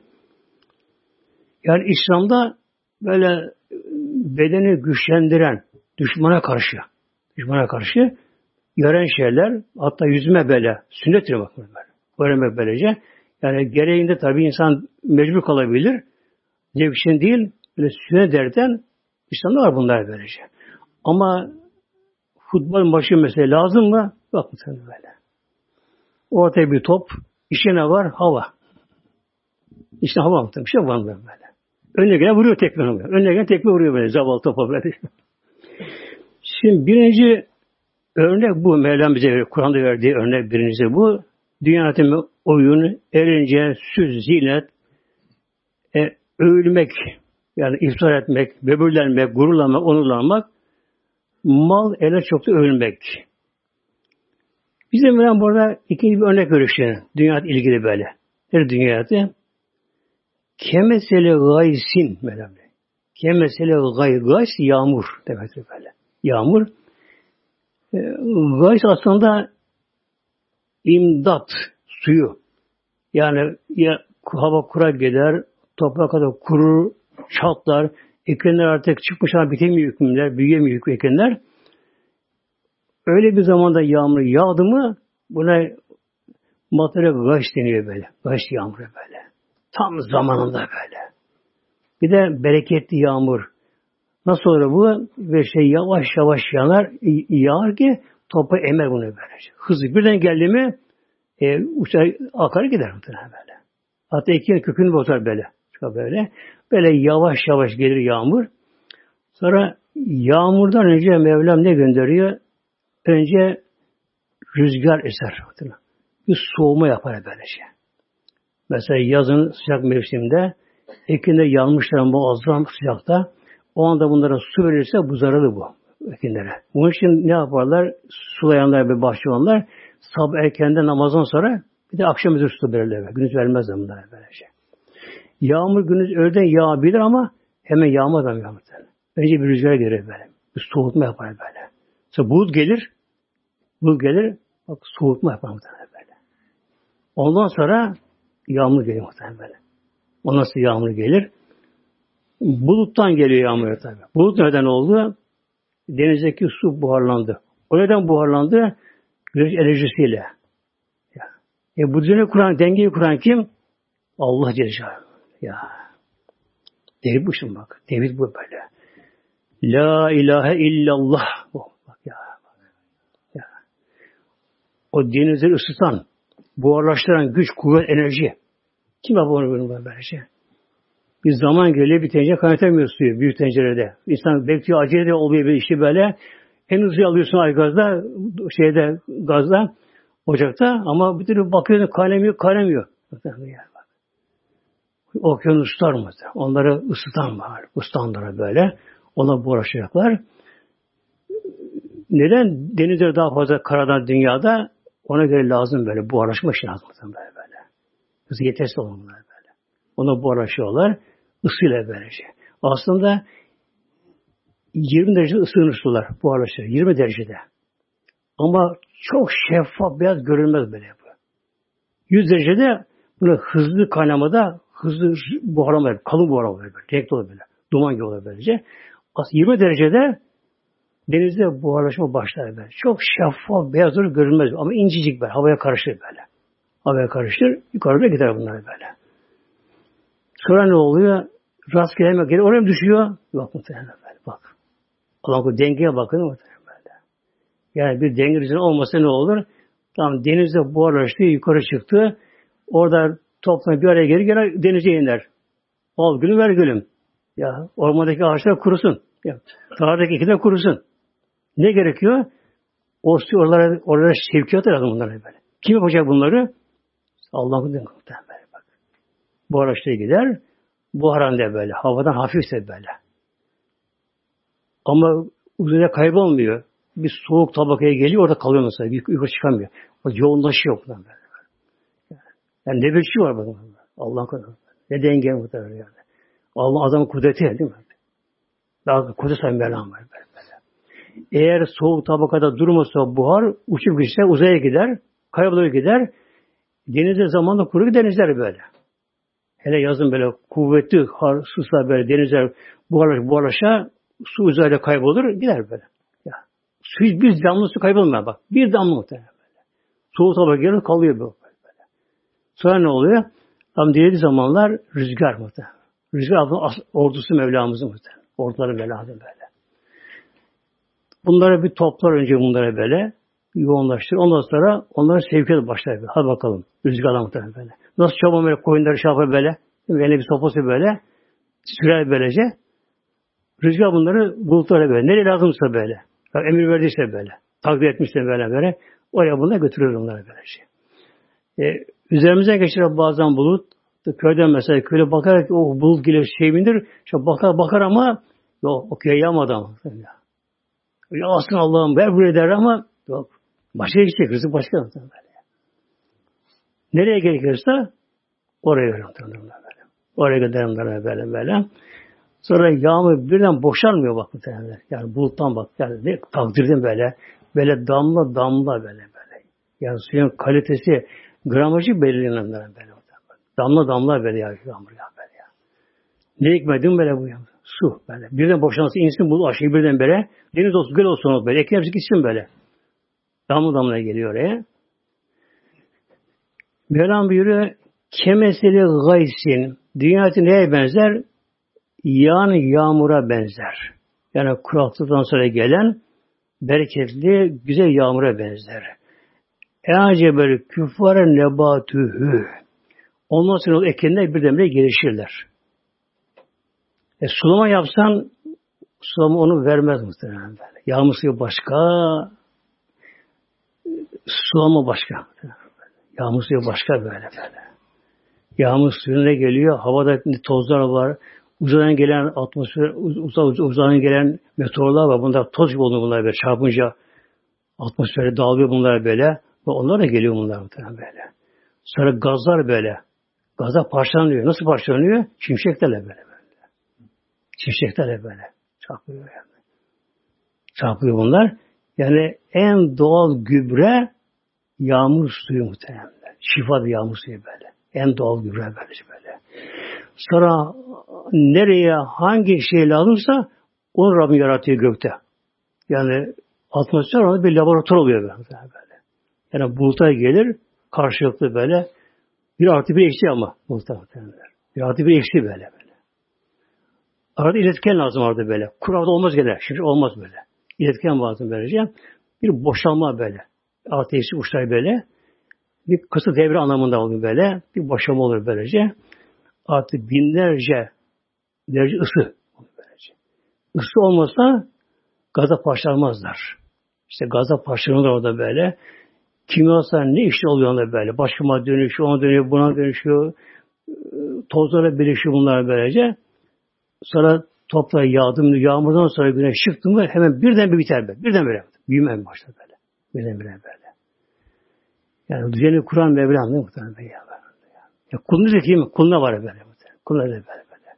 Yani İslam'da böyle bedeni güçlendiren düşmana karşı düşmana karşı gören şeyler hatta yüzme böyle sünnettir bak böyle. Öğrenmek böylece. Yani gereğinde tabii insan mecbur kalabilir. Zevk değil, böyle sünnet derden İslam'da var bunlar böylece. Ama futbol maçı mesela lazım mı? Yok mu böyle. Ortaya bir top, işe ne var? Hava. İşte hava mı? Bir şey var mı böyle? Önüne gelen vuruyor tekme. Önüne gelen tekme vuruyor böyle zavallı topa böyle. Şimdi birinci örnek bu. Mevlam bize Kur'an'da verdiği örnek birincisi bu. Dünya oyun, erince, süz, zinet, e, övülmek, yani iftar etmek, böbürlenmek, gururlanmak, onurlanmak, mal ele çok da övülmek. Bizim Mevlam burada ikinci bir örnek görüşüyor. Dünya ilgili böyle. Her dünyada Kemesele gaysin. Kemesele gay, gays yağmur demektir böyle. Yağmur. E, aslında imdat suyu. Yani ya hava kura gider, toprak kadar kurur, çatlar, ekenler artık çıkmışlar, bitemiyor hükümler, büyüyemiyor ekenler. Öyle bir zamanda yağmur yağdı mı buna materyal gaş deniyor böyle. Gaş yağmuru böyle. Tam zamanında böyle. Bir de bereketli yağmur. Nasıl olur bu? Ve şey yavaş yavaş yanar, yağar ki topu emer bunu böylece. Hızlı birden geldi mi e, uçar, akar gider muhtemelen böyle. Hatta iki kökünü bozar böyle. Böyle. Böyle yavaş yavaş gelir yağmur. Sonra yağmurdan önce Mevlam ne gönderiyor? Önce rüzgar eser. Bir soğuma yapar böylece. Mesela yazın sıcak mevsimde ekinde yanmışlar muazzam sıcakta. O anda bunlara su verirse bu zararlı bu ekinlere. Bunun için ne yaparlar? Sulayanlar ve bahçıvanlar sabah erkenden namazdan sonra bir de akşam üzeri su verirler. Gündüz vermezler bunlara böylece. Yağmur gündüz öğleden yağabilir ama hemen yağmaz ama yağmur. Önce bir rüzgar gelir böyle. Bir soğutma yapar böyle. Sonra bulut gelir. Bulut gelir. Bak soğutma yapar muhtemelen böyle. Ondan sonra yağmur gelir muhtemelen böyle. Ondan sonra yağmur gelir. Buluttan geliyor yağmur tabi. Bulut neden oldu? Denizdeki su buharlandı. O neden buharlandı? Güneş enerjisiyle. E bu düzeni kuran, dengeyi kuran kim? Allah Celle Ya. Devir bu şimdi bak. Devir bu böyle. La ilahe illallah. Oh, bak ya. ya. O denizleri ısıtan, buharlaştıran güç, kuvvet, enerji. Kim yapar onu böyle şey? Bir zaman geliyor bir tencere kaynatamıyor suyu büyük tencerede. İnsan bekliyor acele de oluyor bir işi böyle. En hızlı alıyorsun ay gazda, şeyde gazda, ocakta ama bir türlü bakıyorsun kaynamıyor, kaynamıyor. Okyanuslar mı? Onları ısıtan var. Isıtanlara böyle. Ona uğraşacaklar. Neden denizler daha fazla karadan dünyada? Ona göre lazım böyle. Buharlaşma için lazım böyle böyle. Hızı yetersiz olmalı böyle. Ona buharlaşıyorlar. Isıyla böylece. Aslında 20 derece ısınır sular buharlaşır. 20 derecede. Ama çok şeffaf beyaz görünmez böyle bu. 100 derecede bunu hızlı kaynamada hızlı buharlama kalın buharlama böyle. Renkli olur böyle. Duman gibi olur böylece. Aslında 20 derecede denizde buharlaşma başlar böyle. Çok şeffaf beyaz olur görünmez ama incecik böyle. Havaya karışır böyle. Havaya karışır. Yukarıda gider bunlar böyle. Sonra ne oluyor? Rastgele mi geliyor? Oraya mı düşüyor? Yok muhtemelen böyle. Bak. Allah bu dengeye bakın muhtemelen böyle. Yani bir denge düzeni olmasa ne olur? Tamam denizde buharlaştı, yukarı çıktı. Orada toplanıp bir araya geri gene denize iner. Al gülüm ver gülüm. Ya ormandaki ağaçlar kurusun. Ya, Dağdaki iki de kurusun. Ne gerekiyor? O oralara, oralara sevkiyat lazım bunlara böyle. Kim yapacak bunları? Allah'ın bak. Bu araçta gider. Bu haranda böyle. Havadan hafifse böyle. Ama uzaya kaybolmuyor. Bir soğuk tabakaya geliyor orada kalıyor mesela. Yukarı çıkamıyor. O yoğunlaşıyor buradan böyle. Yani ne bir şey var bakın. Allah'ın kadar. Ne denge muhtemelen yani. Allah adamın kudreti değil mi? Daha kudret sayın Mevlam var böyle, böyle. Eğer soğuk tabakada durmasa buhar uçup gitse uzaya gider, kaybolur gider. Denizde zamanla kuru denizler böyle. Hele yazın böyle kuvvetli suslar böyle denizler buharlaş, buharlaşa su uzayda kaybolur gider böyle. Ya. Su bir damla su kaybolmuyor bak. Bir damla muhtemelen böyle. Soğuk tabak gelir kalıyor böyle. böyle. Sonra ne oluyor? Tam dilediği zamanlar rüzgar muhtemelen. Rüzgar ordusu Mevlamızın muhtemelen. Orduları Mevlamızın böyle. Bunları bir toplar önce bunlara böyle yoğunlaştır. Ondan sonra onların sevkiyatı başlar. Hadi bakalım. Rüzgarla muhtemelen böyle. Nasıl çoban böyle koyunları şey yapar böyle. Eline bir sopası böyle. Sürer böylece. Rüzgar bunları bulutlara böyle. Nereye lazımsa böyle. Yani emir verdiyse böyle. Takdir etmişse böyle böyle. Oraya bunlar götürüyor bunları böylece. Ee, üzerimize geçer bazen bulut. Köyden mesela köyde bakarak o bulut gelir şey bindir. İşte bakar bakar ama yok o köye yağmadı ama. Ya aslında Allah'ım ver buraya der ama yok. Başka gidecek. Rızık başka. Böyle. Nereye gerekirse oraya gönderir böyle. Oraya gönderir böyle böyle böyle. Sonra yağmur birden boşalmıyor bak muhtemelen. Yani buluttan bak. Yani ne, takdirden böyle. Böyle damla damla böyle böyle. Yani suyun kalitesi gramajı belirlenen böyle. Damla damla böyle ya yağmur ya böyle ya. Ne hikmetin böyle bu ya. Su böyle. Birden boşansın insin bu aşıyı birden böyle. Deniz olsun göl olsun böyle. Ekler gitsin böyle. Damla damla geliyor oraya. Mevlam buyuruyor kemeseli gaysin dünyatı neye benzer? Yağan yağmura benzer. Yani kuraklıktan sonra gelen bereketli güzel yağmura benzer. Eacebel küffara nebatühü. Ondan sonra ekinler birdenbire gelişirler. E, sulama yapsan sulama onu vermez muhtemelen. Yağmur suyu başka, sulama başka. Yağmur suyu başka böyle böyle. Yağmur suyuna geliyor, havada tozlar var, uzaydan gelen atmosfer, uzay, uzaydan gelen meteorlar var. Bunlar toz gibi oluyor bunlar böyle çarpınca atmosfere dağılıyor bunlar böyle. Ve onlar da geliyor bunlar böyle. Sonra gazlar böyle. Gaza parçalanıyor. Nasıl parçalanıyor? Şimşeklerle böyle böyle. Şimşeklerle böyle. Çarpıyor yani. Çarpıyor bunlar. Yani en doğal gübre yağmur suyu muhtemelen. Şifa bir yağmur suyu böyle. En doğal gübre böylece böyle. Sonra nereye hangi şey lazımsa onu Rabbim yaratıyor gökte. Yani atmosfer onu bir laboratuvar oluyor böyle. Yani buluta gelir karşılıklı böyle bir artı bir eksi ama buluta Bir artı bir eksi böyle böyle. Arada iletken lazım orada böyle. Kurada olmaz gene. Şimdi olmaz böyle. İletken lazım böylece. Bir boşalma böyle. Artı eksi uçlar böyle. Bir kısa devre anlamında oluyor böyle. Bir boşalma olur böylece. Artı binlerce derece ısı. Böylece. Isı olmasa gaza parçalanmazlar. İşte gaza parçalanır orada böyle. Kimyasal ne işte oluyor onda böyle. Başıma dönüşüyor, ona dönüyor, buna dönüşüyor. Tozlara birleşiyor bunlar böylece. Sonra toprağa yağdım, yağmurdan sonra güneş çıktı mı hemen birden bir biter be. Birden böyle. Büyümeye başladı böyle. Birden bire böyle. Yani düzeni kuran Mevlam değil mi muhtemelen ya? Ya kulunu zekiyim, kuluna var böyle. Kuluna da böyle böyle.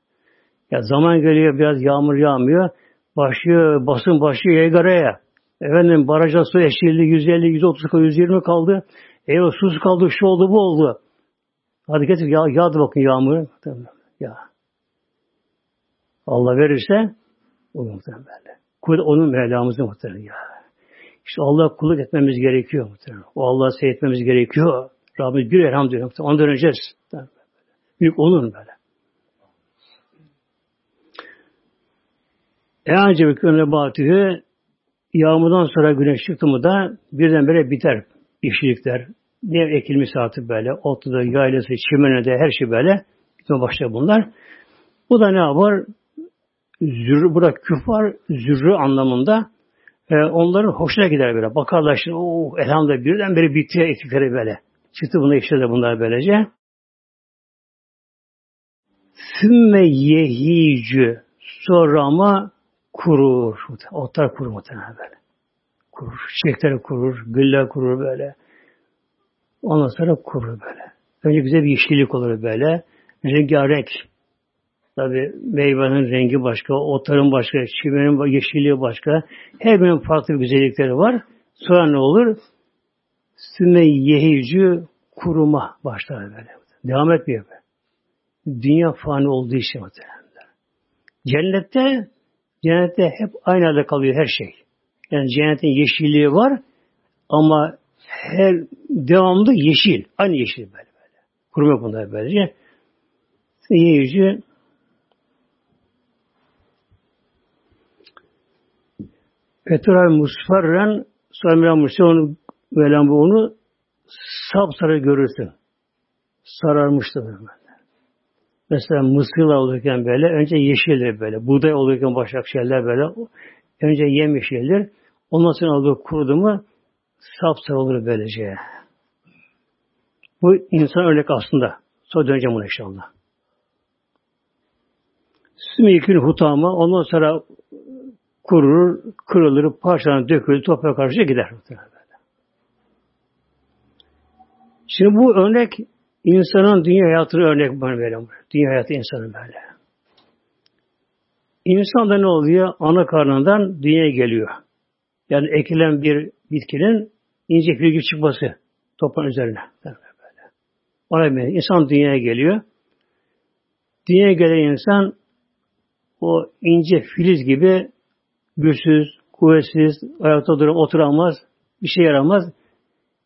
Ya zaman geliyor biraz yağmur yağmıyor. Başlıyor, basın başlıyor yaygaraya. Efendim barajda su eşildi 150, 130, 120 kaldı. E o sus kaldı, şu oldu, bu oldu. Hadi getir yağ, yağdı bakın yağmur. Ya. Allah verirse o muhtemelen böyle. Kul onun Mevlamızın muhtemelen ya. İşte Allah'a kulluk etmemiz gerekiyor. O Allah'a seyretmemiz gerekiyor. Rabbimiz bir elhamdülillah. Onu döneceğiz. Büyük olur böyle. E ancak önüne batıyor. Yağmurdan sonra güneş çıktı mı da birdenbire biter yeşillikler. Ne ekilmiş saati böyle. Otluda, yaylası, çimenede her şey böyle. Bitme başlıyor bunlar. Bu da ne yapar? Zürrü, burada küfar zürrü anlamında e, onların hoşuna gider böyle. Bakarlar şimdi o elhamdülillah birdenbire bitti ektikleri böyle. Çıktı buna işledi bunlar böylece. Sümme yehicü sonra ama kurur. Otlar kurur muhtemelen böyle. Kurur. Çiçekler kurur. Güller kurur böyle. Ondan sonra kurur böyle. Önce güzel bir yeşillik olur böyle. Rengarenk. Tabi meyvenin rengi başka, otların başka, çimenin yeşilliği başka. Her birinin farklı güzellikleri var. Sonra ne olur? Sümme yehicü kuruma başlar böyle. Devam etmiyor böyle. Dünya fani olduğu için muhtemelen. Cennette cennette hep aynı halde kalıyor her şey. Yani cennetin yeşilliği var ama her devamlı yeşil. Aynı yeşil böyle böyle. Kuruma bunlar böylece. Yeyici Petrol musfarren sonra Musa onu bu onu sapsarı görürsün. Sararmıştı böyle. Mesela mısır olurken böyle önce yeşildir böyle. Buğday olurken başak şeyler böyle. Önce yem yeşildir. Ondan sonra olur kurudu mu sapsarı olur böylece. Bu insan örnek aslında. Sonra döneceğim buna inşallah. Sümikün hutama ondan sonra kurur, kırılır, parçalanır, dökülür, toprağa karşı gider. Şimdi bu örnek insanın dünya hayatını örnek bana böyle. Dünya hayatı insanın böyle. İnsan da ne oluyor? Ana karnından dünyaya geliyor. Yani ekilen bir bitkinin ince fil çıkması toprağın üzerine. Böyle. Ona böyle. İnsan dünyaya geliyor. Dünyaya gelen insan o ince filiz gibi güçsüz, kuvvetsiz, ayakta durup oturamaz, bir şey yaramaz.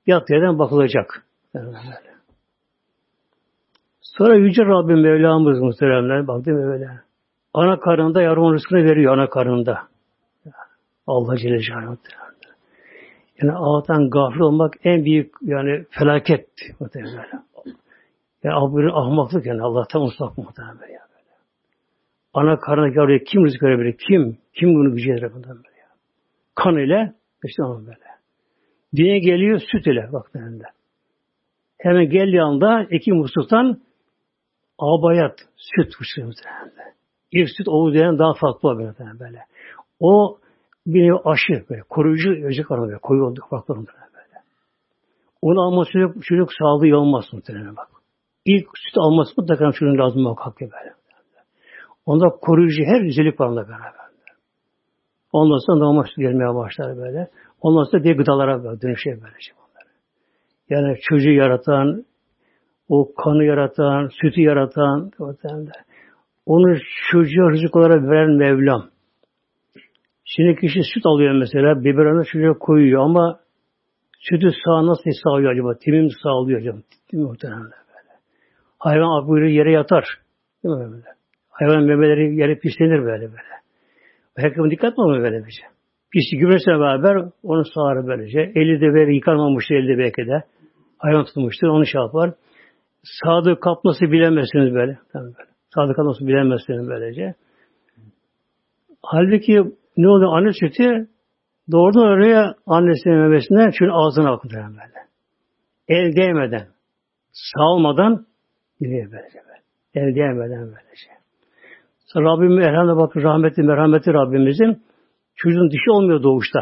Yat yerden bakılacak. Sonra Yüce Rabbim Mevlamız muhteremler bak değil mi böyle? Ana karnında yavrumun rızkını veriyor ana karnında. Allah Celle Celaluhu Yani Allah'tan gafil olmak en büyük yani felaket muhtemelen. Yani ahmaklık yani Allah'tan uzak muhtemelen ya böyle. Ana karnına yavruya kim rızık verebilir? Kim? Kim bunu gücü yedirir bundan böyle? Kan ile işte onun böyle. Dine geliyor süt ile bak böyle. Hemen geldiği anda iki musluktan abayat, süt fışkırıyor muhtemelen. İlk süt oğlu diyen daha farklı oluyor böyle. O bir aşı, böyle, koruyucu öcek var böyle, koyu olduk farklı böyle. Onu alması çocuk, çocuk sağlığı olmaz muhtemelen bak. İlk süt alması mutlaka çocuğun lazım muhakkak böyle. Onda koruyucu her güzellik var onunla beraber. Ondan sonra normal süt gelmeye başlar böyle. Ondan sonra diğer gıdalara böyle dönüşüyor böylece bunları. Yani çocuğu yaratan, o kanı yaratan, sütü yaratan, onu çocuğa rızık olarak veren Mevlam. Şimdi kişi süt alıyor mesela, biberonı çocuğa koyuyor ama sütü sağ nasıl sağlıyor acaba? Timim sağlıyor acaba? Mi muhtemelen böyle? Hayvan akbuyruğu yere yatar. Değil mi böyle? Hayvan memeleri yere pislenir böyle böyle. Herkese dikkat mi olmuyor böyle bir şey? Pislik gübresiyle beraber onu sağar böylece. Eli de böyle yıkanmamıştır elde belki de. Hayvan tutmuştur, onu şey yapar. Sadık kapması bilemezsiniz böyle. Tabii böyle. Sadık kapması bilemezsiniz böylece. Halbuki ne oluyor? Anne sütü doğrudan oraya annesinin memesinden çünkü ağzına akıtır böyle. El değmeden, sağlmadan gidiyor böylece. Böyle. El değmeden böylece. Rabbim elhamdülillah bakın rahmetli merhameti Rabbimizin çocuğun dişi olmuyor doğuşta.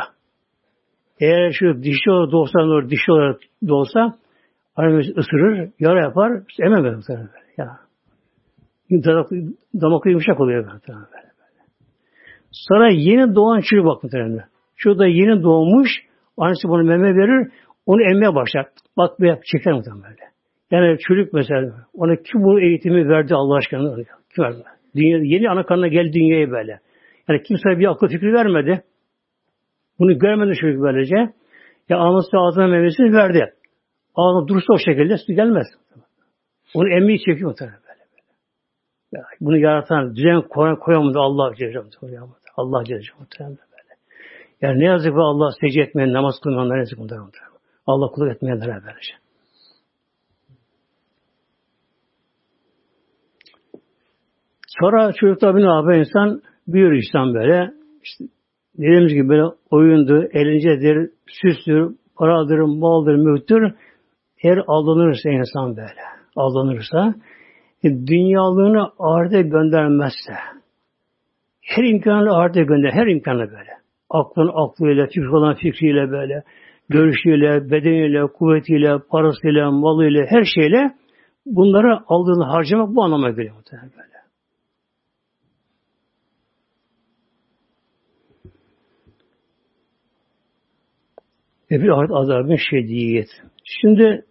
Eğer şu dişi olarak doğsa, olur, dişi olarak doğsa annemiz ısırır, yara yapar, ememez muhtemelen böyle. Ya. Damak, damaklı yumuşak oluyor muhtemelen böyle. Sonra yeni doğan çocuk bak muhtemelen. Şu da yeni doğmuş, annesi bunu meme verir, onu emmeye başlar. Bak bir çeker muhtemelen böyle. Yani çocuk mesela, ona kim bu eğitimi verdi Allah aşkına? Kim verdi? Dünya, yeni ana kanına geldi dünyaya böyle. Yani kimse bir akıl fikri vermedi. Bunu görmedi çocuk böylece. Ya anası ağzına memesini verdi. Ağzına durursa o şekilde su gelmez. Onu emmiyi çekiyor muhtemelen böyle. böyle. Ya, bunu yaratan, düzen koyan, koyamadı Allah Celle Allah Celle muhtemelen böyle. Yani ne yazık ki Allah secde etmeyen, namaz kılmayanlar ne yazık muhtemelen. Allah kulluk etmeyenlere böylece. Sonra çocuklar bir ne insan büyür insan böyle. İşte dediğimiz gibi böyle oyundur, eğlencedir, süstür, paradır, maldır, mülktür. Eğer aldanırsa insan böyle, aldanırsa, e, dünyalığını ahirete göndermezse, her imkanı ahirete gönder, her imkanı böyle. Aklın aklıyla, fikri olan fikriyle böyle, görüşüyle, bedeniyle, kuvvetiyle, parasıyla, malıyla, her şeyle bunları aldığını harcamak bu anlama geliyor böyle. Ve bir azabın şediyet. Şimdi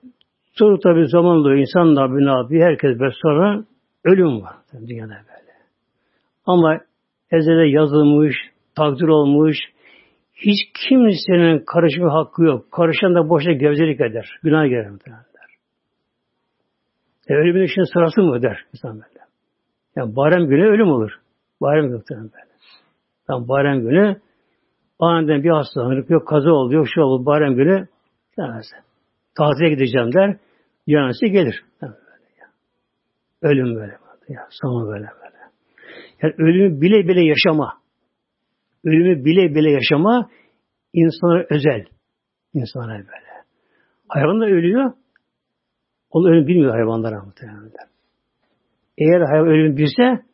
soru tabi zamanla insan Rabbi ne yapıyor? Herkes ve sonra ölüm var dünyada böyle. Ama ezele yazılmış, takdir olmuş, hiç kimsenin karışma hakkı yok. Karışan da boşa gevzelik eder. Günah girer. E, ölümün için sırası mı der insan böyle. Yani bayram günü ölüm olur. Günü böyle. Tam bayram günü Aniden bir hastalık yok, kaza oldu, yok şu oldu, bayram günü demez. Taziye gideceğim der, yanısı gelir. Böyle ya. Ölüm böyle. Ya, sonu böyle böyle. Yani ölümü bile bile yaşama. Ölümü bile bile yaşama insana özel. İnsana böyle. Hayvan da ölüyor. Onu ölüm bilmiyor hayvanlar muhtemelen. Eğer hayvan ölüm bilse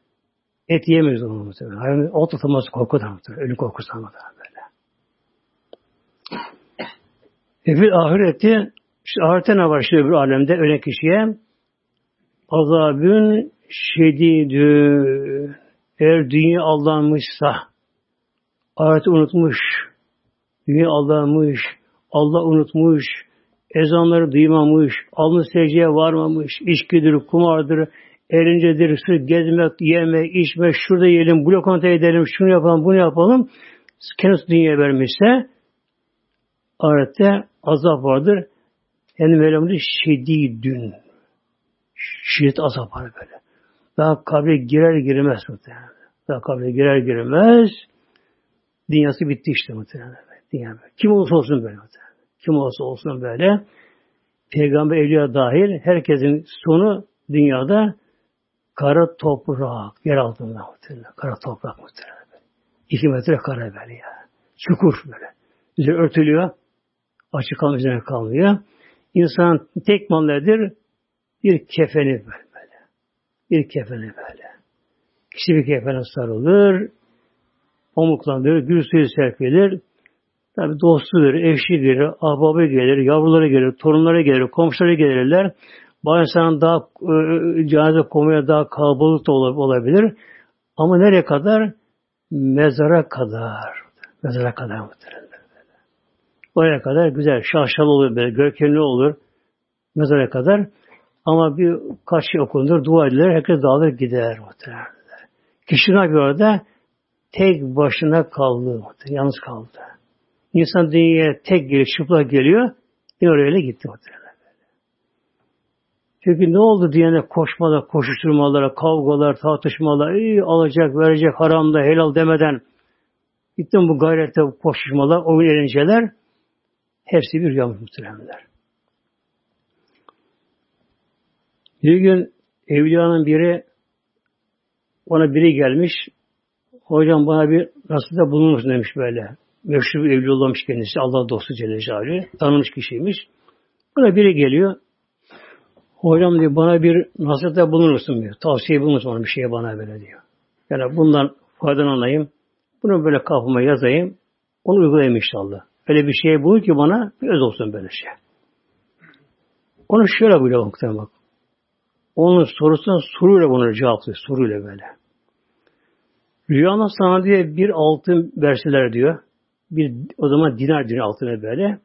et yiyemez onu muhtemelen. Hayvan ot tutulması korkudan muhtemelen. Ölüm korkusu muhtemelen. E bir ahirette işte ahirette ne var işte öbür alemde ölen kişiye? Azabün şedidü eğer dünya aldanmışsa ahireti unutmuş dünya aldanmış Allah unutmuş ezanları duymamış alnı secdeye varmamış içkidir, kumardır eğlencedir, sırf gezmek, yemek, içmek, şurada yiyelim, bu lokanta edelim, şunu yapalım, bunu yapalım. Kendisi dünya vermişse ahirette azap vardır. Yani Mevlam'da şedidün. Şiddet azap var böyle. Daha kabre girer girmez muhtemelen. Daha kabre girer girmez dünyası bitti işte muhtemelen. Dünya böyle. Kim olursa olsun böyle muhtemelen. Kim olursa olsun böyle. Peygamber evliya dahil herkesin sonu dünyada kara toprak, yer altında muhtemelen. Kara toprak muhtemelen. İki metre kara böyle ya. Çukur böyle. Üzeri örtülüyor. Açık kalmış üzerine kalmıyor. İnsan tek mal nedir? Bir kefeni böyle. Bir kefeni böyle. Kişi bir kefene sarılır, pamuklanır, gül suyu serpilir. Tabi dostu gelir, eşi gelir, ahbabı gelir, yavruları gelir, torunları gelir, komşuları gelirler. Bazen daha e, cenaze koymaya daha kalabalık da olabilir. Ama nereye kadar? Mezara kadar. Mezara kadar muhtemelen. Oraya kadar güzel, şaşalı olur, böyle, görkemli olur. Mezara kadar. Ama bir kaç şey okunur, dua edilir, herkes dağılır gider muhtemelen. Kişi bir orada tek başına kaldı. Yalnız kaldı. İnsan dünyaya tek geliyor, çıplak geliyor. Yine oraya gitti muhtemelen. Çünkü ne oldu diyene koşmalar, koşuşturmalara, kavgalar, tartışmalar, iyi alacak, verecek, haramda, helal demeden gittim bu gayrette koşuşmalar, oyun eğlenceler hepsi bir rüya muhtemelenler. Bir gün evliyanın biri ona biri gelmiş. Hocam bana bir nasıl da bulunmuş demiş böyle. Meşhur bir evli olmuş kendisi. Allah dostu Celle Celaluhu. Tanımış kişiymiş. Buna biri geliyor. Hocam diyor bana bir nasihatte bulunur musun diyor. Tavsiye bulunur musun bir şeye bana böyle diyor. Yani bundan faydalanayım. Bunu böyle kafama yazayım. Onu uygulayayım inşallah. Öyle bir şey bulur ki bana bir öz olsun böyle şey. Onu şöyle buyuruyor muhtemelen bak. Onun sorusuna soruyla bunu cevaplıyor. Soruyla böyle. Rüyana sana diye bir altın verseler diyor. Bir o zaman dinar dinar altına böyle.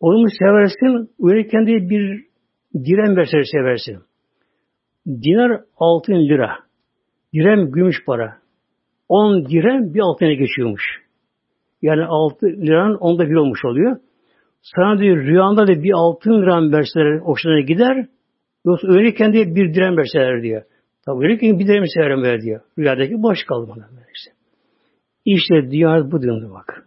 Onu seversin, uyanırken diye bir direm verseler seversin. Dinar altın lira. Direm gümüş para. On direm bir altına geçiyormuş. Yani altı liranın onda bir olmuş oluyor. Sana diyor rüyanda da bir altın liran verseler hoşuna gider. Yoksa öyleyken diye bir direm verseler diyor. Tabi öyleyken bir direm severim ver diyor. Rüyadaki boş kaldı bana. Işte. İşte dünya bu döndü bak.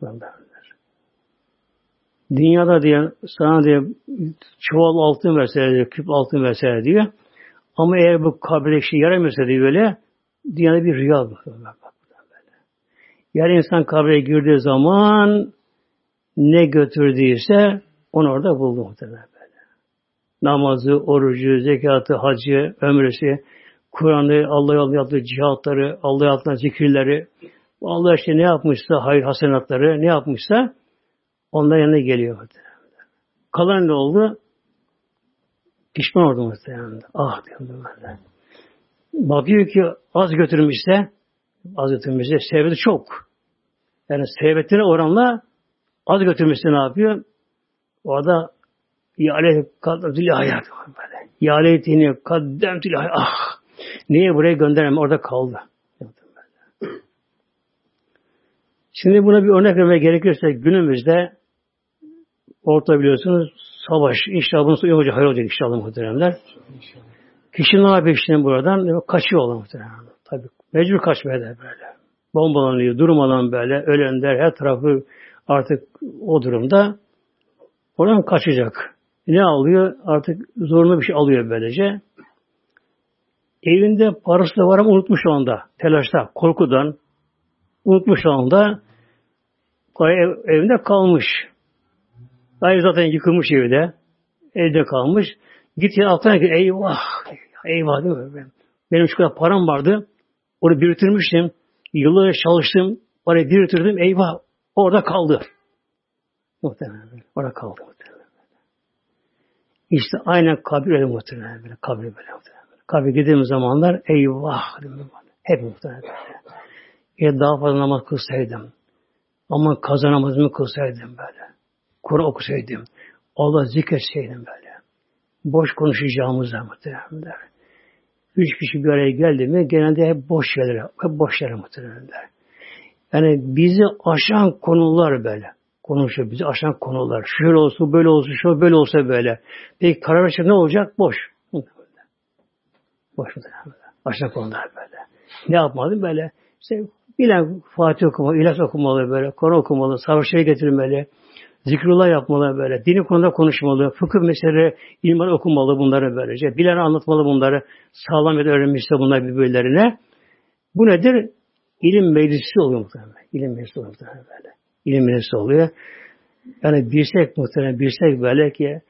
Dünyada diye sana diye çuval altın verseler diyor, küp altın verseler diyor. Ama eğer bu kabirde şey yaramıyorsa diyor böyle, dünyada bir rüya bu. Yani insan kabre girdiği zaman ne götürdüyse onu orada buldu muhtemelen namazı, orucu, zekatı, hacı, ömresi, Kur'an'ı, Allah'a yolunda yaptığı cihatları, Allah'a yaptığı zikirleri, Allah işte ne yapmışsa, hayır hasenatları ne yapmışsa onların yanına geliyor. Kalan ne oldu? Pişman oldu muhtemelen. Ah diyorum ben Bakıyor ki az götürmüşse, az götürmüşse, sevdi çok. Yani sebetine oranla az götürmüşse ne yapıyor? O da ya aleyhi kaddemtül hayat. Ya aleyhini kaddemtül hayat. Ah! Niye buraya göndermem? Orada kaldı. Şimdi buna bir örnek vermeye gerekirse günümüzde orta biliyorsunuz savaş. İnşallah bunun sonu hayır olacak inşallah muhteremler. Kişi ne yapıyor şimdi buradan? Kaçıyor olan muhteremler. Mecbur kaçmaya da böyle. Bombalanıyor, durmadan böyle, ölenler her tarafı artık o durumda oradan kaçacak ne alıyor? Artık zorunlu bir şey alıyor böylece. Evinde parası da var ama unutmuş o anda. Telaşta, korkudan unutmuş o anda. Ev, evinde kalmış. Daha zaten yıkılmış evde. Evde kalmış. Git ya altına git. Eyvah! Eyvah değil mi? Benim şu kadar param vardı. Onu biriktirmiştim. Yıllarca çalıştım. Parayı biriktirdim. Eyvah! Orada kaldı. Muhtemelen. Orada kaldı. İşte aynen kabir öyle muhtemelen böyle. Kabir böyle muhtemelen. Kabir gittiğimiz zamanlar eyvah hep muhtemelen böyle. Ya daha fazla namaz kılsaydım. Ama kaza namazımı kılsaydım böyle. Kur'an okusaydım. Allah zikretseydim böyle. Boş konuşacağımızda muhtemelen. Üç kişi bir araya geldi mi genelde hep boş şeyler, hep boş şeyler muhtemelen. Yani bizi aşan konular böyle konuşuyor. Bizi aşan konular. Şöyle olsun, böyle olsun, şöyle böyle olsa böyle. Peki karar verirse ne olacak? Boş. Boş mu? Aşan konular böyle. Ne yapmalı böyle? İşte bilen Fatih okumalı, ilaç okumalı böyle, Kur'an okumalı, savaşları getirmeli, zikrullah yapmalı böyle, dini konuda konuşmalı, fıkıh meseleleri, ilmler okumalı bunları böylece, bilen anlatmalı bunları, sağlam ya da öğrenmişse bunlar birbirlerine. Bu nedir? İlim meclisi oluyor muhtemelen. İlim meclisi oluyor muhtemelen böyle ilim meclisi oluyor. Yani birsek muhtemelen birsek böyle ki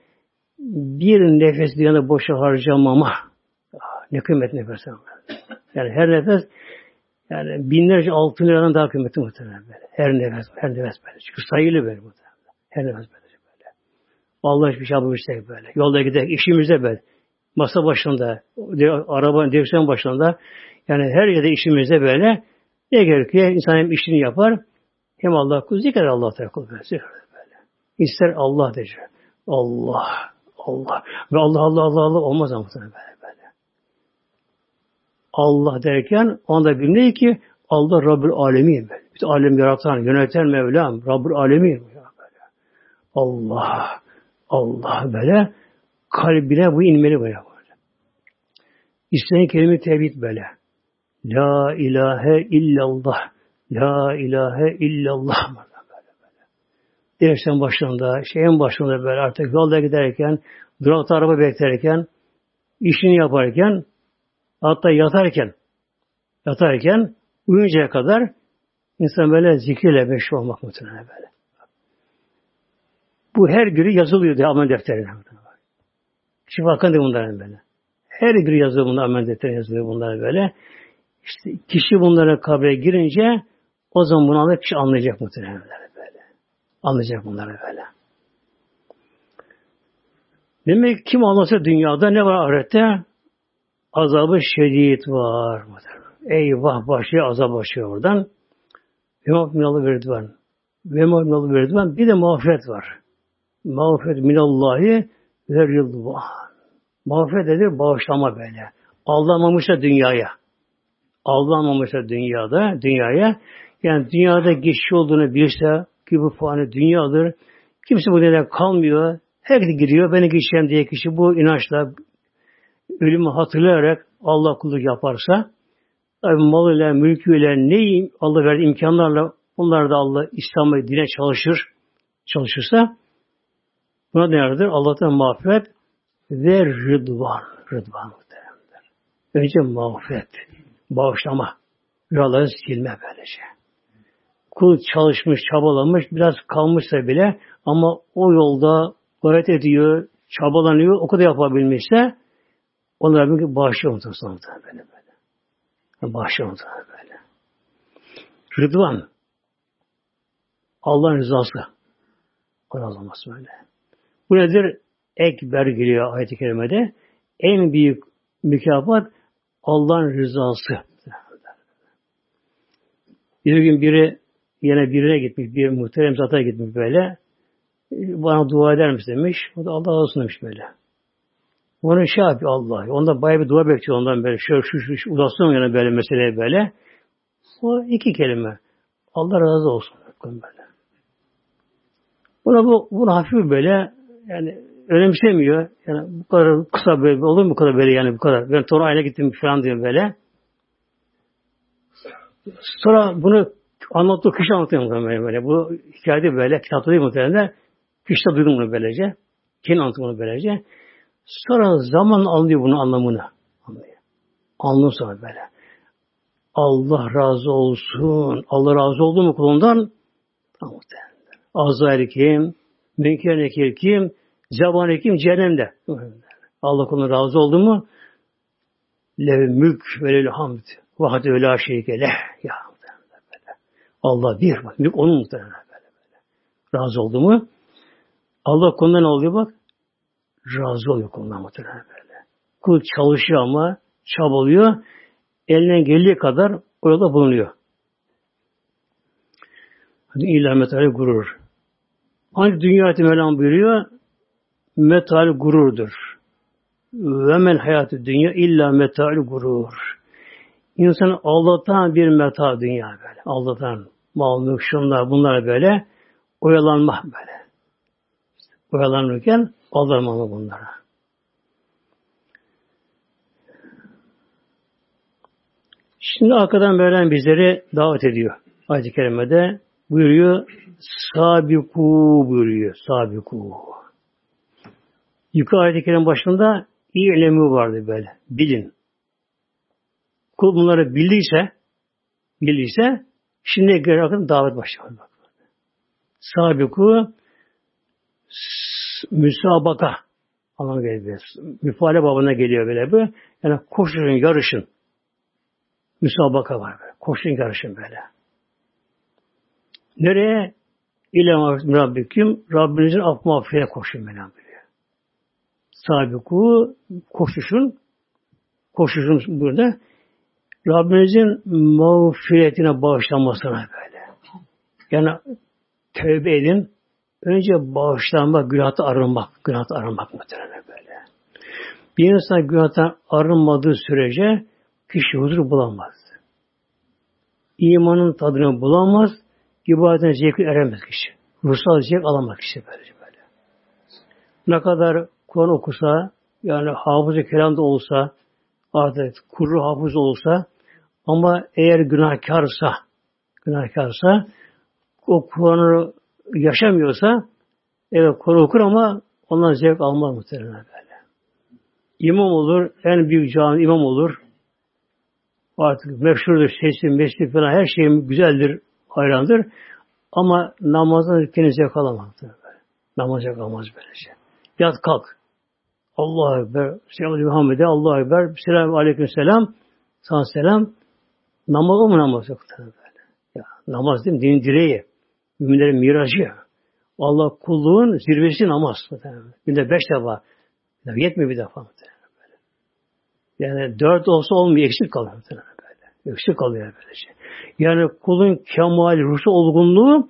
bir nefes yana boşa harcamama. Ah, ne kıymet nefes ama. Yani her nefes Yani binlerce altın liradan daha kıymetli muhtemelen böyle. Her nefes, her nefes böyle. Çünkü sayılı böyle muhtemelen. Her nefes böyle. Allah hiçbir şey yapmıştık böyle. Yolda giderek işimizde böyle. Masa başında, arabanın direksiyon başında yani her yerde işimizde böyle ne gerekiyor? İnsan hem işini yapar hem Allah kul zikrer Allah kul böyle. İster Allah diyecek. Allah, Allah. Ve Allah, Allah, Allah, Allah olmaz ama böyle böyle. Allah derken onda bilmeyi ki Allah Rabbül Alemin. Bütün alem yaratan, yöneten Mevlam, Rabbül Alemin. Böyle. Allah, Allah böyle kalbine bu inmeli böyle. İsteyen kelime tevhid böyle. La ilahe illallah. La ilahe illallah. Böyle böyle. Direksiyon başında, şeyin başında böyle artık yolda giderken, durakta araba beklerken, işini yaparken, hatta yatarken, yatarken, uyuncaya kadar insan böyle zikirle meşhur olmak muhtemelen böyle. Bu her günü yazılıyor diye amel defterine. Da bunların böyle. Her günü yazılıyor bunlar, amel defterine yazılıyor bunlar böyle. İşte kişi bunlara kabre girince o zaman bunu anlayıp kişi anlayacak muhtemelen böyle. Anlayacak bunları böyle. Demek ki kim anlasa dünyada ne var ahirette? Azabı şiddet var. Eyvah başlıyor, azap başlıyor oradan. Ve mağfiralı verdivan. Ve mağfiralı verdivan. Bir de mağfiret var. Mağfiret minallahi ve rıdvan. Mağfiret nedir? Bağışlama böyle. Aldamamışsa dünyaya. Aldamamışsa dünyada, dünyaya. Yani dünyada geçiş olduğunu bilirse ki bu fani dünyadır. Kimse bu neden kalmıyor. Herkes giriyor. Beni geçeceğim diye kişi bu inançla ölümü hatırlayarak Allah kulluk yaparsa tabi malıyla, mülküyle, neyi Allah verdi imkanlarla bunlar da Allah İslam'a dine çalışır, çalışırsa buna nelerdir? Allah'tan mağfiret ve rıdvan. Rıdvan muhteremler. Önce mağfiret, bağışlama. Rüyaları silme böylece. Kul çalışmış, çabalamış, biraz kalmışsa bile ama o yolda gayret ediyor, çabalanıyor, o kadar yapabilmişse onlara bir bağışlıyor muhtemelen böyle böyle. Bağışlıyor muhtemelen böyle. Rıdvan Allah'ın rızası. Razı olması böyle. Bu nedir? Ekber geliyor ayet-i kerimede. En büyük mükafat Allah'ın rızası. Bir gün biri yine birine gitmiş, bir muhterem zata gitmiş böyle. Bana dua eder misin demiş. O da Allah olsun demiş böyle. Onu şey yapıyor Allah. Onda bayağı bir dua bekliyor ondan böyle. Şöyle şu şu, şu ulaşsın yani böyle meseleye böyle. O iki kelime. Allah razı olsun. Böyle. Buna bu, bunu hafif böyle yani önemsemiyor. Yani bu kadar kısa böyle olur mu bu kadar böyle yani bu kadar. Ben Tora ayna gittim falan diyor böyle. Sonra bunu anlattığı kişi anlatıyor böyle, böyle. Bu hikayede böyle kitapta değil muhtemelen. Kişide duydum bunu böylece. Kendi anlattı bunu böylece. Sonra zaman anlıyor bunu anlamını. Anlıyor. Anlıyor sonra böyle. Allah razı olsun. Allah razı oldu mu kulundan? Tamam muhtemelen. Azrail kim? Münker nekir kim? Zebani kim? Cehennemde. Allah kuluna razı oldu mu? Lev mülk ve lel hamd. Vahde ve la şerike leh. Ya. Allah bir. Mülk onun muhtemelen böyle böyle. Razı oldu mu? Allah konuda ne oluyor bak? Razı oluyor konudan muhtemelen böyle. Kul çalışıyor ama çabalıyor. Elinden geldiği kadar o yolda bulunuyor. Hadi ilah metali gurur. Ancak dünya ayeti Mevlam buyuruyor, metal gururdur. Ve men hayatı dünya illa metal gurur. İnsanı aldatan bir meta dünya böyle. Aldatan mal, şunlar, bunlar böyle. Oyalanma böyle. Oyalanırken aldanmalı bunlara. Şimdi arkadan Mevlam bizleri davet ediyor. Ayet-i Kerime'de buyuruyor sabiku buyuruyor. Sabiku. Yukarı ayet başında ilemi vardı böyle. Bilin. Kul bunları bildiyse bildiyse şimdi göre davet başlıyor. Sabiku müsabaka anlamı geliyor. Müfale babına geliyor böyle bu. Yani koşuşun, yarışın. Müsabaka var böyle. Koşun karışın böyle. Nereye? İle Rabbiküm Rabbinizin af mağfirine koşun böyle. Sabiku koşuşun koşuşun burada Rabbinizin mağfiretine bağışlanmasına böyle. Yani tövbe edin. Önce bağışlanmak, günahta arınmak, günahta arınmak muhtemelen böyle. Bir insan günahtan arınmadığı sürece kişi huzur bulamaz. İmanın tadını bulamaz, ibadetin zevki eremez kişi. Ruhsal zevk alamaz kişi böylece böyle. Ne kadar Kur'an okusa, yani hafızı kelam da olsa, artık kuru hafız olsa, ama eğer günahkarsa, günahkarsa, o Kur'an'ı yaşamıyorsa, evet Kur'an okur ama ondan zevk almaz muhtemelen böyle. İmam olur, en büyük cami imam olur. Artık meşhurdur, sesi, mesleği falan her şey güzeldir, hayrandır. Ama namazdan kendini zevk alamaz. Namaz zevk almaz böylece. Yat kalk. Allah Ekber. Selam Muhammed'e Allah Ekber. Selam Aleyküm Selam. Sana selam. Namaz mı namaz yok böyle. Ya, namaz değil mi? Dinin direği. Müminlerin miracı. Allah kulluğun zirvesi namaz. Günde beş defa. Yetmiyor bir defa. Yani dört olsa olmuyor. Eksik kalıyor. Eksik kalıyor böylece. Yani kulun kemal, ruhsal olgunluğu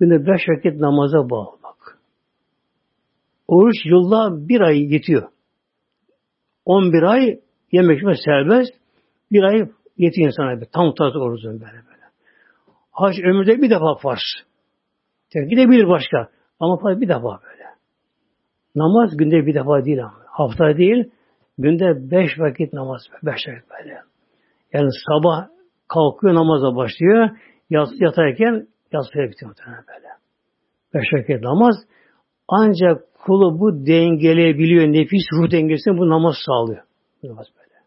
günde beş vakit namaza bağlamak. Oruç yılda bir ay yetiyor. On bir ay yemek içmek serbest. Bir ay yetiyor insana. Bir, tam tarzı orucun böyle böyle. Hac ömürde bir defa farz. Gidebilir başka. Ama farz bir defa böyle. Namaz günde bir defa değil ama. Hafta değil. Günde beş vakit namaz. Beş vakit böyle. Yani sabah kalkıyor namaza başlıyor. Yat, yatarken yatsıya bitiyor muhtemelen böyle. Beş vakit namaz. Ancak kulu bu dengeleyebiliyor. Nefis ruh dengesini bu namaz sağlıyor. Namaz böyle.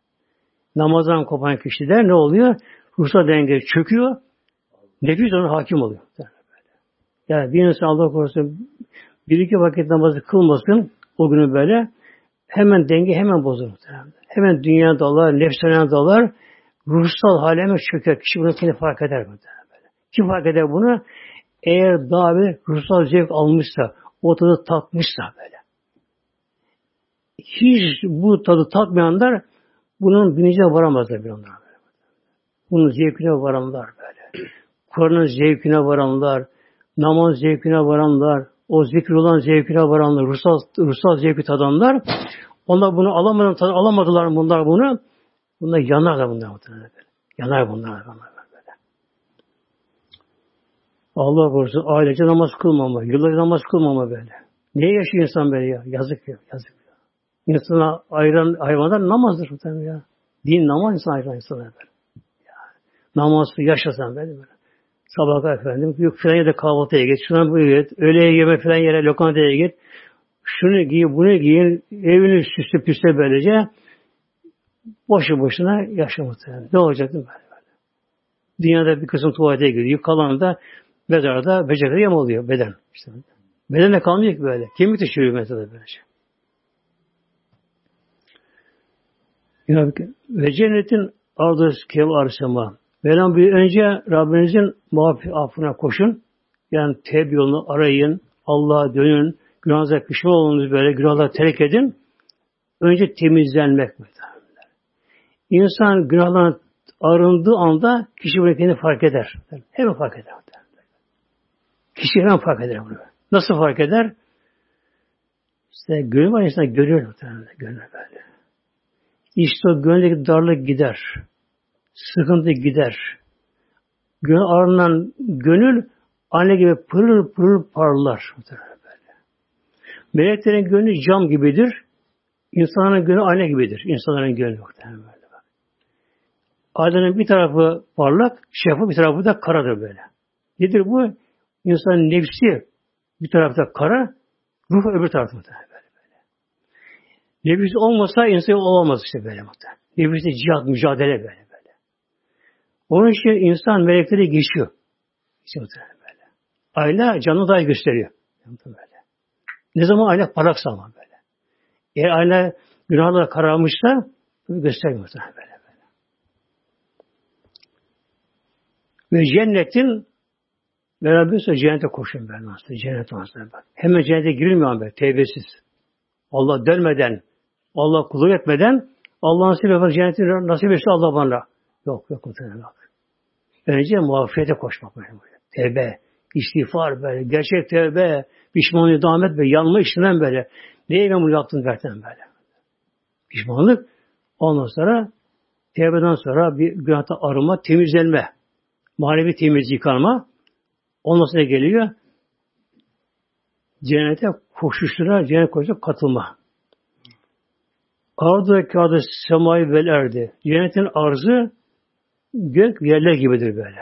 Namazdan kopan kişiler ne oluyor? Ruhsal denge çöküyor. Nefis ona hakim oluyor. Yani bir insan Allah korusun bir iki vakit namazı kılmasın o günü böyle hemen denge hemen bozulur. Hemen dünya dalar, nefsane dalar, ruhsal hale hemen çöker. Kişi bunu kendi fark eder. Böyle. Kim fark eder bunu? Eğer daha bir ruhsal zevk almışsa, o tadı tatmışsa böyle. Hiç bu tadı tatmayanlar bunun bilincine varamazlar bir onlar. Böyle. Bunun zevkine varanlar böyle. Kur'an'ın zevkine varanlar, namaz zevkine varanlar, o zikir olan zevkine varanlar, ruhsal, ruhsal zevki tadanlar, onlar bunu alamadılar, alamadılar bunlar bunu. Bunlar yanar da bunlar böyle. Yanar bunlar. bunlar böyle. Allah korusun ailece namaz kılmama, yıllarca namaz kılmama böyle. Niye yaşıyor insan böyle ya? Yazık ya, yazık ya. İnsana ayıran hayvanlar namazdır muhtemelen ya. Din namaz insan ayıran insana böyle. Ya. Namazı yaşasan böyle böyle. Sabah efendim, yok filan yere kahvaltıya git, şuna bu git, öğleye yeme filan yere lokantaya git, şunu giy, bunu giyin, evini süslü püsle böylece, boşu boşuna yaşamakta. Ne olacak mi? Böyle. Dünyada bir kısım tuvalete gidiyor, kalan da mezarda beceri yem oluyor beden. İşte. Beden de kalmıyor ki böyle. Kemik düşürüyor mezarda böylece. Ya, ve cennetin ardı kev arsama. Mevlam bir önce Rabbinizin mağfiret affına koşun. Yani tevbe yolunu arayın. Allah'a dönün. Günahınıza pişman olunuz böyle. Günahları terk edin. Önce temizlenmek mi? İnsan günahlarından arındığı anda kişi bunu kendini fark eder. Hemen fark eder. Kişi hemen fark eder bunu. Nasıl fark eder? İşte gönül var insan görüyor muhtemelen. Gönül böyle. İşte o gönüldeki darlık gider. Sıkıntı gider. Gönül arınan gönül anne gibi pırıl pırıl parlar. Böyle. Meleklerin gönlü cam gibidir. İnsanların gönlü ayna gibidir. İnsanların gönlü muhtemelen böyle. Aynanın bir tarafı parlak, şeffaf bir tarafı da karadır böyle. Nedir bu? İnsanın nefsi bir tarafta kara, ruh öbür tarafta böyle böyle. Nefis olmasa insan olamaz işte böyle muhtemelen. Nefisle cihat, mücadele böyle böyle. Onun için insan melekleri geçiyor. İşte böyle. Ayna canlı dahi gösteriyor. Böyle. Ne zaman ayna parlaksa ama böyle. Eğer ayna günahla kararmışsa göstermiyor böyle. Ve cennetin beraberse cennete koşun ben aslında. Cennet aslında ben. Hemen cennete girilmiyor ben. Tevbesiz. Allah dönmeden, Allah kulluk etmeden Allah nasip yapar cenneti nasip etse Allah bana. Yok yok muhtemelen bak. Önce mağfirete koşmak böyle. Tevbe, istiğfar böyle, gerçek tevbe, pişmanlığı devam etme, yanma işinden böyle. Neye ben bunu yaptım derken böyle. Pişmanlık, ondan sonra tevbeden sonra bir günahta arınma, temizlenme, manevi temiz yıkanma, ondan sonra geliyor, cennete koşuştura, cennet koşuştura katılma. Ardı kağıdı semayı vel erdi. Cennetin arzı gök yerler gibidir böyle.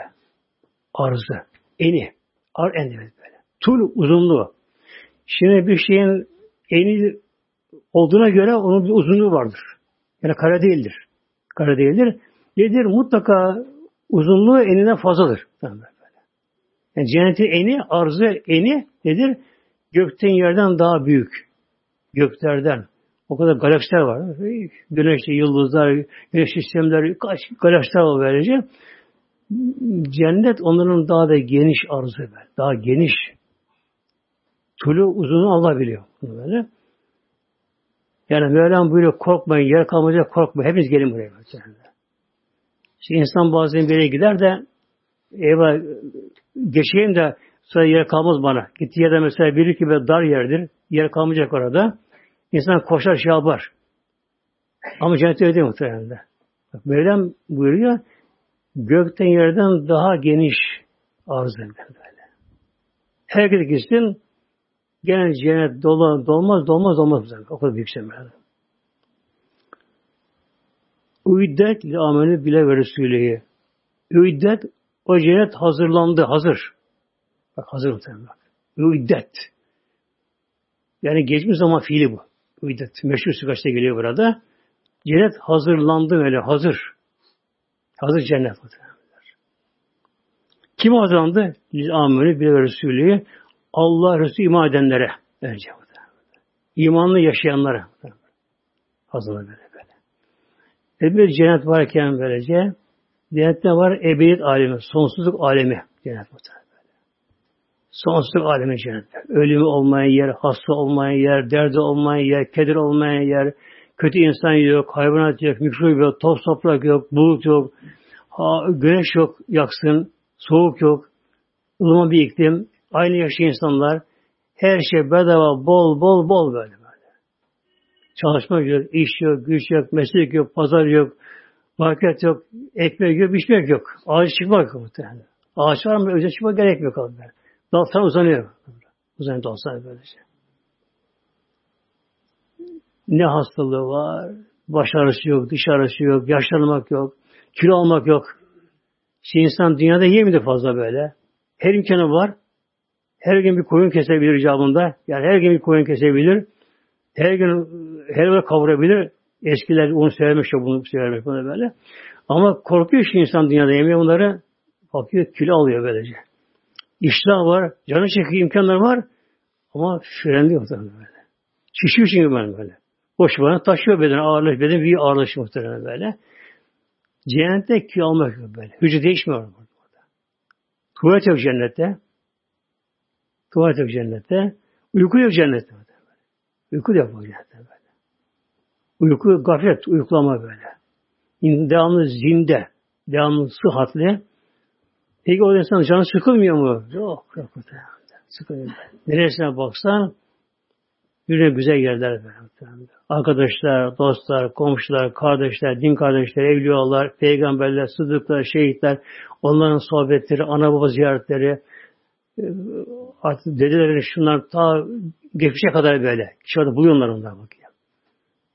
Arzı. Eni. Ar en böyle. Tul uzunluğu. Şimdi bir şeyin eni olduğuna göre onun bir uzunluğu vardır. Yani kare değildir. Kare değildir. Nedir? Mutlaka uzunluğu enine fazladır. Yani cennetin eni, arzı eni nedir? Gökten yerden daha büyük. Göklerden. O kadar galaksiler var. Güneşli yıldızlar, güneş sistemleri, kaç galaksiler var böylece. Cennet onların daha da geniş arzı böyle. Daha geniş. Tülü uzunu Allah biliyor. Böyle. Yani Mevlam buyuruyor korkmayın, yer kalmayacak korkmayın. Hepiniz gelin buraya. İşte insan bazen bir yere gider de eyvah geçeyim de sonra yer kalmaz bana. Gitti yerde mesela biri gibi dar yerdir. Yer kalmayacak orada. İnsan koşar şey yapar. Ama cennet öyle değil muhtemelen de. Bak, Mevlam buyuruyor gökten yerden daha geniş arz böyle. Herkes gitsin gene cennet dolu, dolmaz dolmaz dolmaz. O kadar büyük semler. Üiddet li ameli bile ve Resulü'ye. Üiddet o cennet hazırlandı, hazır. Bak hazır muhtemelen. Üiddet. Yani geçmiş zaman fiili bu. Üiddet. Meşhur sıkaçta geliyor burada. Cennet hazırlandı öyle, hazır. Hazır cennet muhtemelen. Kim hazırlandı? Biz ameli bile ve Resulü'ye. Allah Resulü iman edenlere önce İmanlı yaşayanlara hazırlandı böyle E bir cennet varken böylece cennette var ebediyet alemi, sonsuzluk alemi cennet muhtemelen. Sonsuzluk alemi cennet. Ölümü olmayan yer, hasta olmayan yer, derdi olmayan yer, keder olmayan yer, kötü insan yok, hayvanat yok, mikrop yok, toz toprak yok, bulut yok, ha, güneş yok, yaksın, soğuk yok, ılıman bir iklim, aynı yaşayan insanlar, her şey bedava, bol bol bol böyle. Çalışma yok, iş yok, güç yok, meslek yok, pazar yok, market yok, ekmek yok, biçmek yok. Ağaç çıkmak yok muhtemelen. Ağaç var mı? Özel çıkma gerek yok. Abi. Dallar uzanıyor. Uzanıyor dallar böylece. Ne hastalığı var, baş ağrısı yok, dış ağrısı yok, yaşlanmak yok, kilo almak yok. Şey insan dünyada yemiyor fazla böyle. Her imkanı var. Her gün bir koyun kesebilir icabında. Yani her gün bir koyun kesebilir. Her gün helva kavurabilir. Eskiler onu sevmiş, bunu sevmiş bunu böyle. Ama korkuyor ki insan dünyada yemiyor bunları. Bakıyor kilo alıyor böylece. İştah var, canı çekiyor imkanlar var. Ama frenli yok böyle. Şişiyor çünkü ben böyle. Boş bana taşıyor beden, ağırlaş, beden büyüyor ağırlaşıyor muhtemelen böyle. Cennette kilo almak yok böyle. Hücre değişmiyor burada. Tuvalet yok cennette. Tuvalet yok cennette. Uyku yok cennette. Uyku da yok cennette böyle. Uyku gaflet, uyuklama böyle. Devamlı zinde, devamlı sıhhatli. Peki o insan canı sıkılmıyor mu? Yok, yok. Sıkılmıyor. Neresine baksan Yine güzel yerler böyle. Arkadaşlar, dostlar, komşular, kardeşler, din kardeşleri, evliyalar, peygamberler, sıddıklar, şehitler, onların sohbetleri, ana baba ziyaretleri, e, artık şunlar ta geçmişe kadar böyle. Kişi orada buluyorlar onlar bakıyor.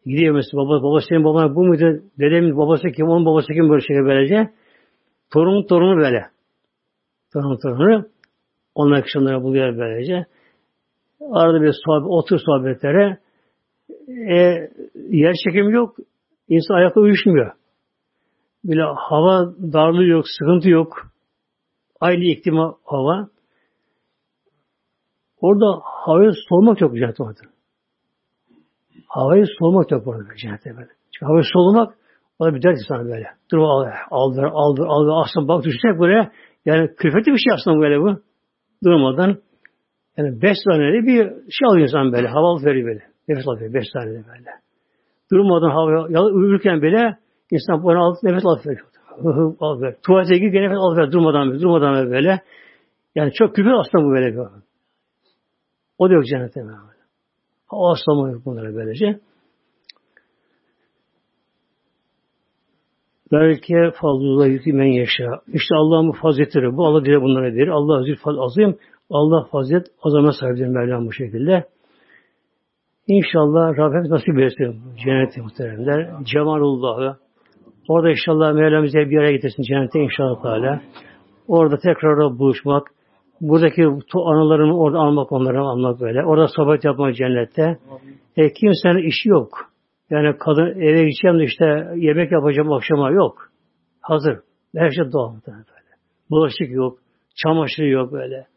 Gidiyor mesela baba, baba senin baban bu muydu? Dedemin babası kim, onun babası kim böyle şey böylece. Torunun torunu böyle. Torunun torunu. Onlar kişi onları buluyor böylece. Arada bir sohbet, otur sohbetlere. E, yer çekimi yok. İnsan ayakta uyuşmuyor. Böyle hava darlığı yok, sıkıntı yok. Aynı iklim hava. Orada havayı solmak çok güzel orada. Havayı solmak çok orada cennette böyle. Çünkü havayı solumak o da bir dert sana böyle. Dur aldır, aldır, aldır, aldır. Aslında bak düşecek buraya. Yani külfetli bir şey aslında böyle bu. Durmadan yani beş saniyede bir şey alıyor insan böyle. Hava veriyor böyle. Nefes alıyor beş saniyede böyle. Durmadan hava uyurken bile insan bunu alıp nefes alıyor. alıyor. Tuvalete gidiyor nefes alıyor. Durmadan durmadan böyle. Yani çok külfet aslında bu böyle. O da yok cennette böyle. Hava aslama yok bunlara böylece. Belki fazlullah yüzü men yaşa. İşte Allah'ın faziletleri bu. Allah diye bunlara verir. Allah azir azim. Allah fazilet azama sahibidir Mevlam bu şekilde. İnşallah Rabbimiz nasip etsin cenneti muhteremler. Cemalullah'ı. Orada inşallah Mevlam bize bir araya getirsin cennete inşallah Teala. Orada tekrar buluşmak. Buradaki anılarını orada almak, onları almak böyle. Orada sohbet yapmak cennette. E, kimsenin işi yok. Yani kadın eve gideceğim de işte yemek yapacağım akşama yok. Hazır. Her şey doğal böyle. Bulaşık yok. Çamaşır yok böyle.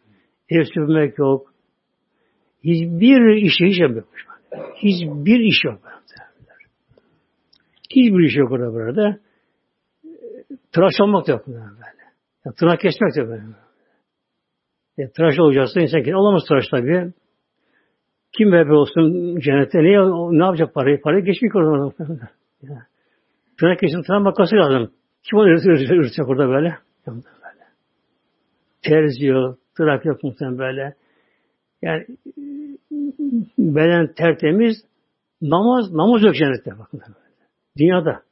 Ev süpürmek yok. Hiçbir işi hiç yapmıyormuş. Hiçbir iş yok. Hiçbir iş yok orada burada. Tıraş olmak da yok böyle. Yani tırnak kesmek de böyle. E, tıraş olacaksa insan ki olamaz tıraş tabii. Kim bebe olsun cennette ne, ne yapacak parayı? Parayı geçmiyor orada. Tırnak kesin tırnak makası lazım. Kim onu üretecek orada böyle? böyle. Terzi yok, tırnak yok muhtemelen böyle. Yani beden tertemiz, namaz, namaz yok cennette bakın. Dünyada.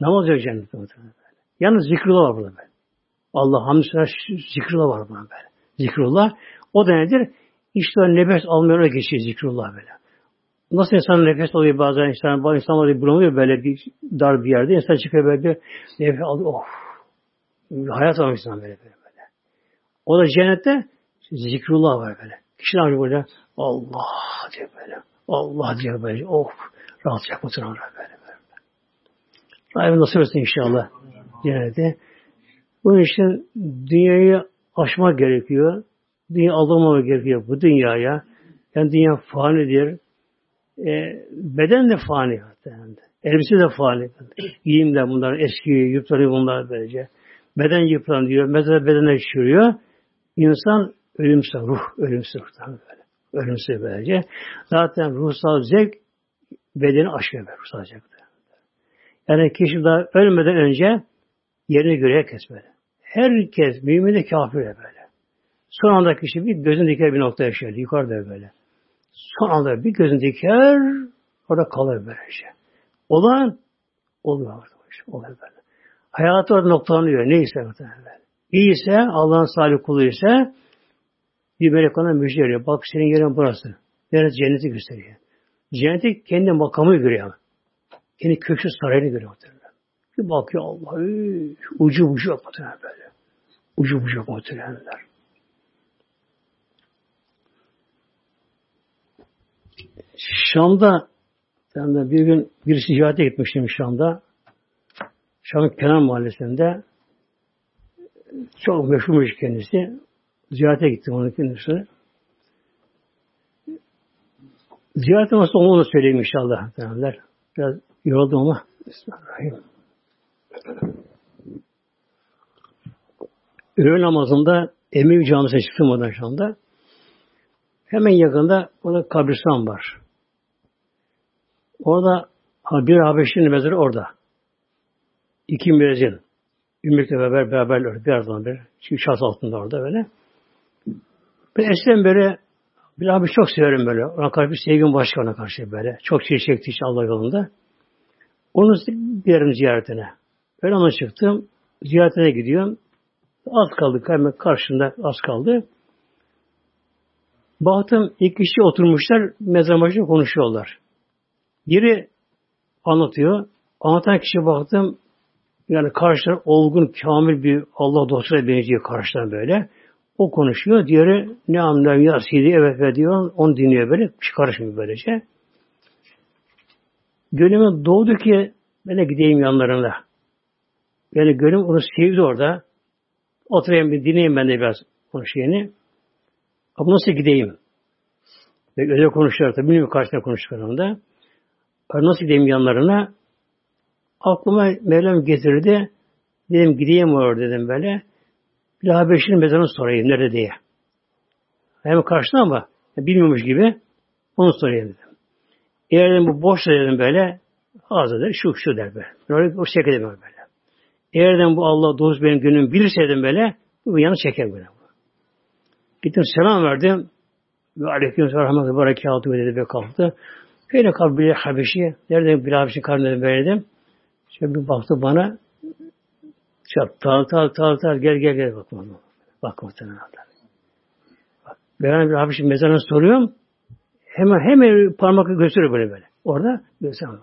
Namaz yok cennette böyle. Yalnız zikrullah var burada böyle. Allah hamd zikrullah var burada böyle. Zikrullah. O da nedir? İşte nefes almıyor geçiyor zikrullah böyle. Nasıl insan nefes alıyor bazen insan, bazı insanlar bulamıyor böyle bir dar bir yerde. İnsan çıkıyor böyle bir nefes alıyor. Of. Hayat almış insan böyle, böyle böyle. O da cennette zikrullah var böyle. Kişi ne böyle? Allah diye böyle. Allah diye böyle. Of. Rahatlayacak mı böyle böyle. Rabbim nasip etsin inşallah. Cennette. Bunun için dünyayı aşmak gerekiyor. Dünya aldırmamak gerekiyor bu dünyaya. Yani dünya fanidir. E, beden de fani hatta. Elbise de fani. Giyim de bunlar eski yıpranıyor bunlar böylece. Beden yıpranıyor. Mezara bedene çürüyor. İnsan ölümsüz, ruh ölümsüz böyle. Ölümsüz böylece. Zaten ruhsal zevk bedeni aşıyor ruhsal zevk. Yani kişi daha ölmeden önce yerini göre böyle. Herkes mümin de kafir de böyle. Son anda kişi bir gözün diker bir noktaya şöyle yukarıda böyle. Son anda bir gözün diker orada kalır böylece. Olan oluyor. Oluyor böyle. Hayatı orada noktalanıyor. Neyse böyle. İyi ise Allah'ın salih kulu ise bir melek ona müjde veriyor. Bak senin yerin burası. Neresi cenneti gösteriyor. Cenneti kendi makamı görüyor. Kendi köşkü sarayını görüyor. Bir bakıyor Allah. Ucu bucu yok böyle. Ucu bucu yok muhtemelenler. Şam'da de bir gün bir ziyarete gitmiştim Şam'da. Şam'ın Kenan Mahallesi'nde çok meşhurmuş kendisi. Ziyarete gittim onun kendisi. Ziyaret nasıl onu da söyleyeyim inşallah. Biraz yoruldum ama. Bismillahirrahmanirrahim. Öğle namazında Emevi Camisi'ne çıktım oradan şu anda. Hemen yakında orada kabristan var. Orada bir Habeşli'nin mezarı orada. İki müezzin. Ümmükle beraber beraberler. Bir aradan bir. Çünkü şahs altında orada böyle. Ben eskiden böyle bir abi çok severim böyle. Ona karşı bir sevgim başka ona karşı böyle. Çok şey çekti Allah yolunda. Onun bir yerin ziyaretine. Ona çıktım. Ziyaretine gidiyorum. Az kaldı. Hemen karşında az kaldı. Baktım iki kişi oturmuşlar. Mezar başında konuşuyorlar. Biri anlatıyor. Anlatan kişi baktım yani karşılar olgun, kamil bir Allah dostuna benziyor karşıdan böyle. O konuşuyor. Diğeri ne anlar ya sidi evet ve diyor. Onu dinliyor böyle. Şey karışmıyor böylece. Gönlüme doğdu ki ben de gideyim yanlarına. Yani gönlüm onu sevdi orada. Oturayım bir dinleyeyim ben de biraz konuşayım. Ama nasıl gideyim? Ve öyle konuşuyor tabii. Bilmiyorum karşısında konuştuklarında. Nasıl gideyim yanlarına? Aklıma Mevlam getirdi. Dedim gideyim oraya dedim böyle. Bir Habeşi'nin mezarını sorayım nerede diye. Hem karşıda ama bilmiyormuş gibi onu sorayım dedim. Eğer dedim, bu boş dedim böyle ağzı der, şu şu der böyle. Öyle o şekilde böyle. Eğer dedim, bu Allah doğrusu benim günüm bilirse dedim böyle bu yanı çeker böyle. Gittim selam verdim. Ve aleyküm selam ve berekatü dedi ve kalktı. Böyle kalktı bir Habeşi. Nerede bir Habeşi karnını verdim. Şöyle bir baktı bana. Çat, tal tal tal tal gel gel gel bak bana. Bak muhtemelen. Bak, ben bir Habeşi mezarına soruyorum. Hemen hemen parmakla gösteriyor böyle böyle. Orada gösteriyor.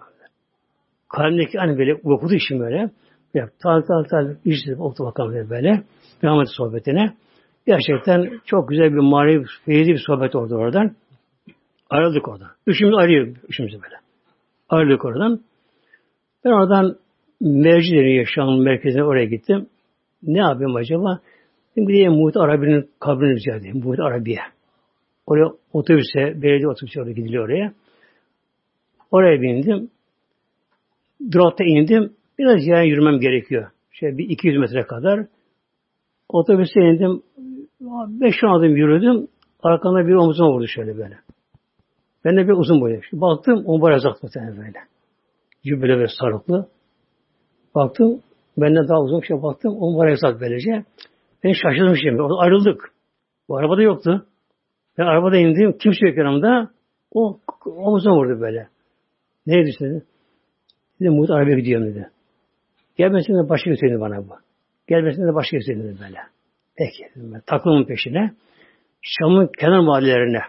Kalbindeki hani böyle okudu işim böyle. Ya, tal tal tal işte oldu bakalım böyle. Devam sohbetine. Gerçekten çok güzel bir manevi, feyizli bir sohbet oldu oradan. Ayrıldık oradan. Üçümüz ayrıldık. Üçümüz böyle. Ayrıldık oradan. Ben oradan merci deniyor Şam'ın merkezine oraya gittim. Ne yapayım acaba? Şimdi de Muhit Arabi'nin kabrini rica edeyim. Muhit Arabi'ye. Oraya otobüse, belediye otobüse oraya gidiliyor oraya. Oraya bindim. Durakta indim. Biraz yani yürümem gerekiyor. Şey bir 200 metre kadar. Otobüse indim. Beş on adım yürüdüm. Arkamda bir omuzuma vurdu şöyle böyle. Ben de bir uzun boylu. Baktım ombar azalt muhtemelen böyle. Cübbeli ve sarıklı. Baktım benden daha uzun bir şey baktım. Ombar azalt böylece. Ben şaşırdım şimdi. Ayrıldık. Bu arabada yoktu. Ben arabada indim. Kimse yok yanımda. O omuzuma vurdu böyle. Neydi işte? Dedim Muhit arabaya gidiyorum dedi. Gelmesine de başka gösterdi bana bu. Gelmesine de başka gösterdi böyle. Peki. Takımın peşine. Şam'ın kenar mahallelerine.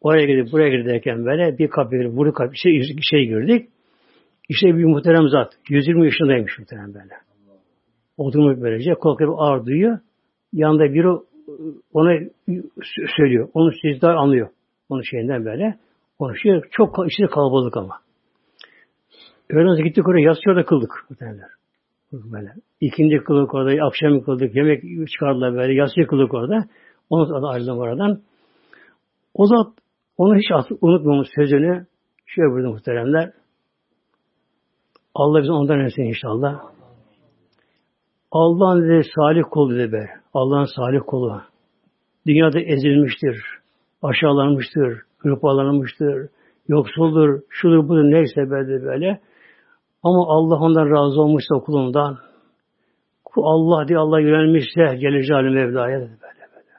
Oraya gidip buraya giderken böyle bir kapı bunu kapı şey, şey girdik. İşte bir muhterem zat. 120 yaşındaymış muhterem böyle. Oturmuş böylece. Korkuyor ağır duyuyor. Yanında biri ona söylüyor. Onu sizler anlıyor. Onun şeyinden böyle. Konuşuyor. Çok içinde kalabalık ama. Öğleden gittik oraya. Yatsı orada kıldık. Böyle. İkinci kıldık orada. Akşam kıldık. Yemek çıkardılar böyle. Yatsı kıldık orada. Onu ayrıldım oradan. O zat onu hiç unutmamış sözünü şöyle burada muhteremler. Allah bizi ondan etsin inşallah. Allah'ın dedi salih kulu dedi be. Allah'ın salih kulu. Dünyada ezilmiştir. Aşağılanmıştır. Hırpalanmıştır. Yoksuldur. Şudur budur neyse böyle böyle. Ama Allah ondan razı olmuşsa kulundan. Allah diye Allah yönelmişse Celle Celaluhu Mevla'ya dedi böyle böyle.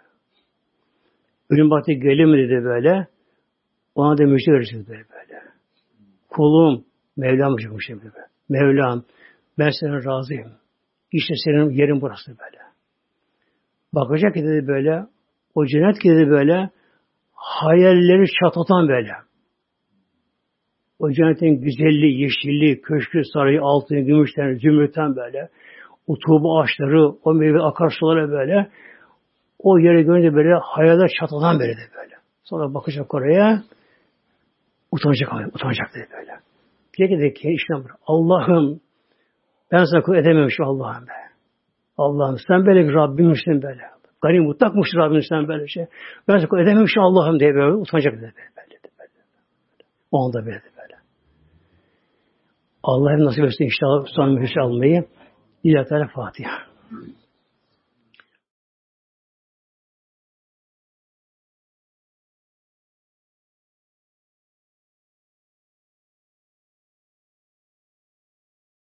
Ölüm vakti gelir mi dedi böyle. Ona da müjde vereceğiz böyle böyle. Kulum, Mevlam çıkmış böyle. Mevlam, ben sana razıyım. İşte senin yerin burası böyle. Bakacak ki dedi böyle, o cennet ki dedi böyle, hayalleri çatlatan böyle. O cennetin güzelliği, yeşilliği, köşkü, sarayı, altını, gümüşten, zümrütten böyle, o tuğba ağaçları, o meyve akarsuları böyle, o yere görünce böyle hayaller çatlatan böyle de böyle. Sonra bakacak oraya, utanacak, utanacak dedi böyle. Diyecek ki işte Allah'ım ben sana kul edememiş Allah'ım be. Allah'ım sen böyle bir Rabbimmişsin böyle. Gani mutlakmış Rabbim sen böyle şey. Ben sana kul edememiş Allah'ım diye böyle utanacak dedi böyle. böyle, böyle. O anda böyle Allah'ım nasip etsin inşallah son mühüsü almayı. İlahi Fatiha.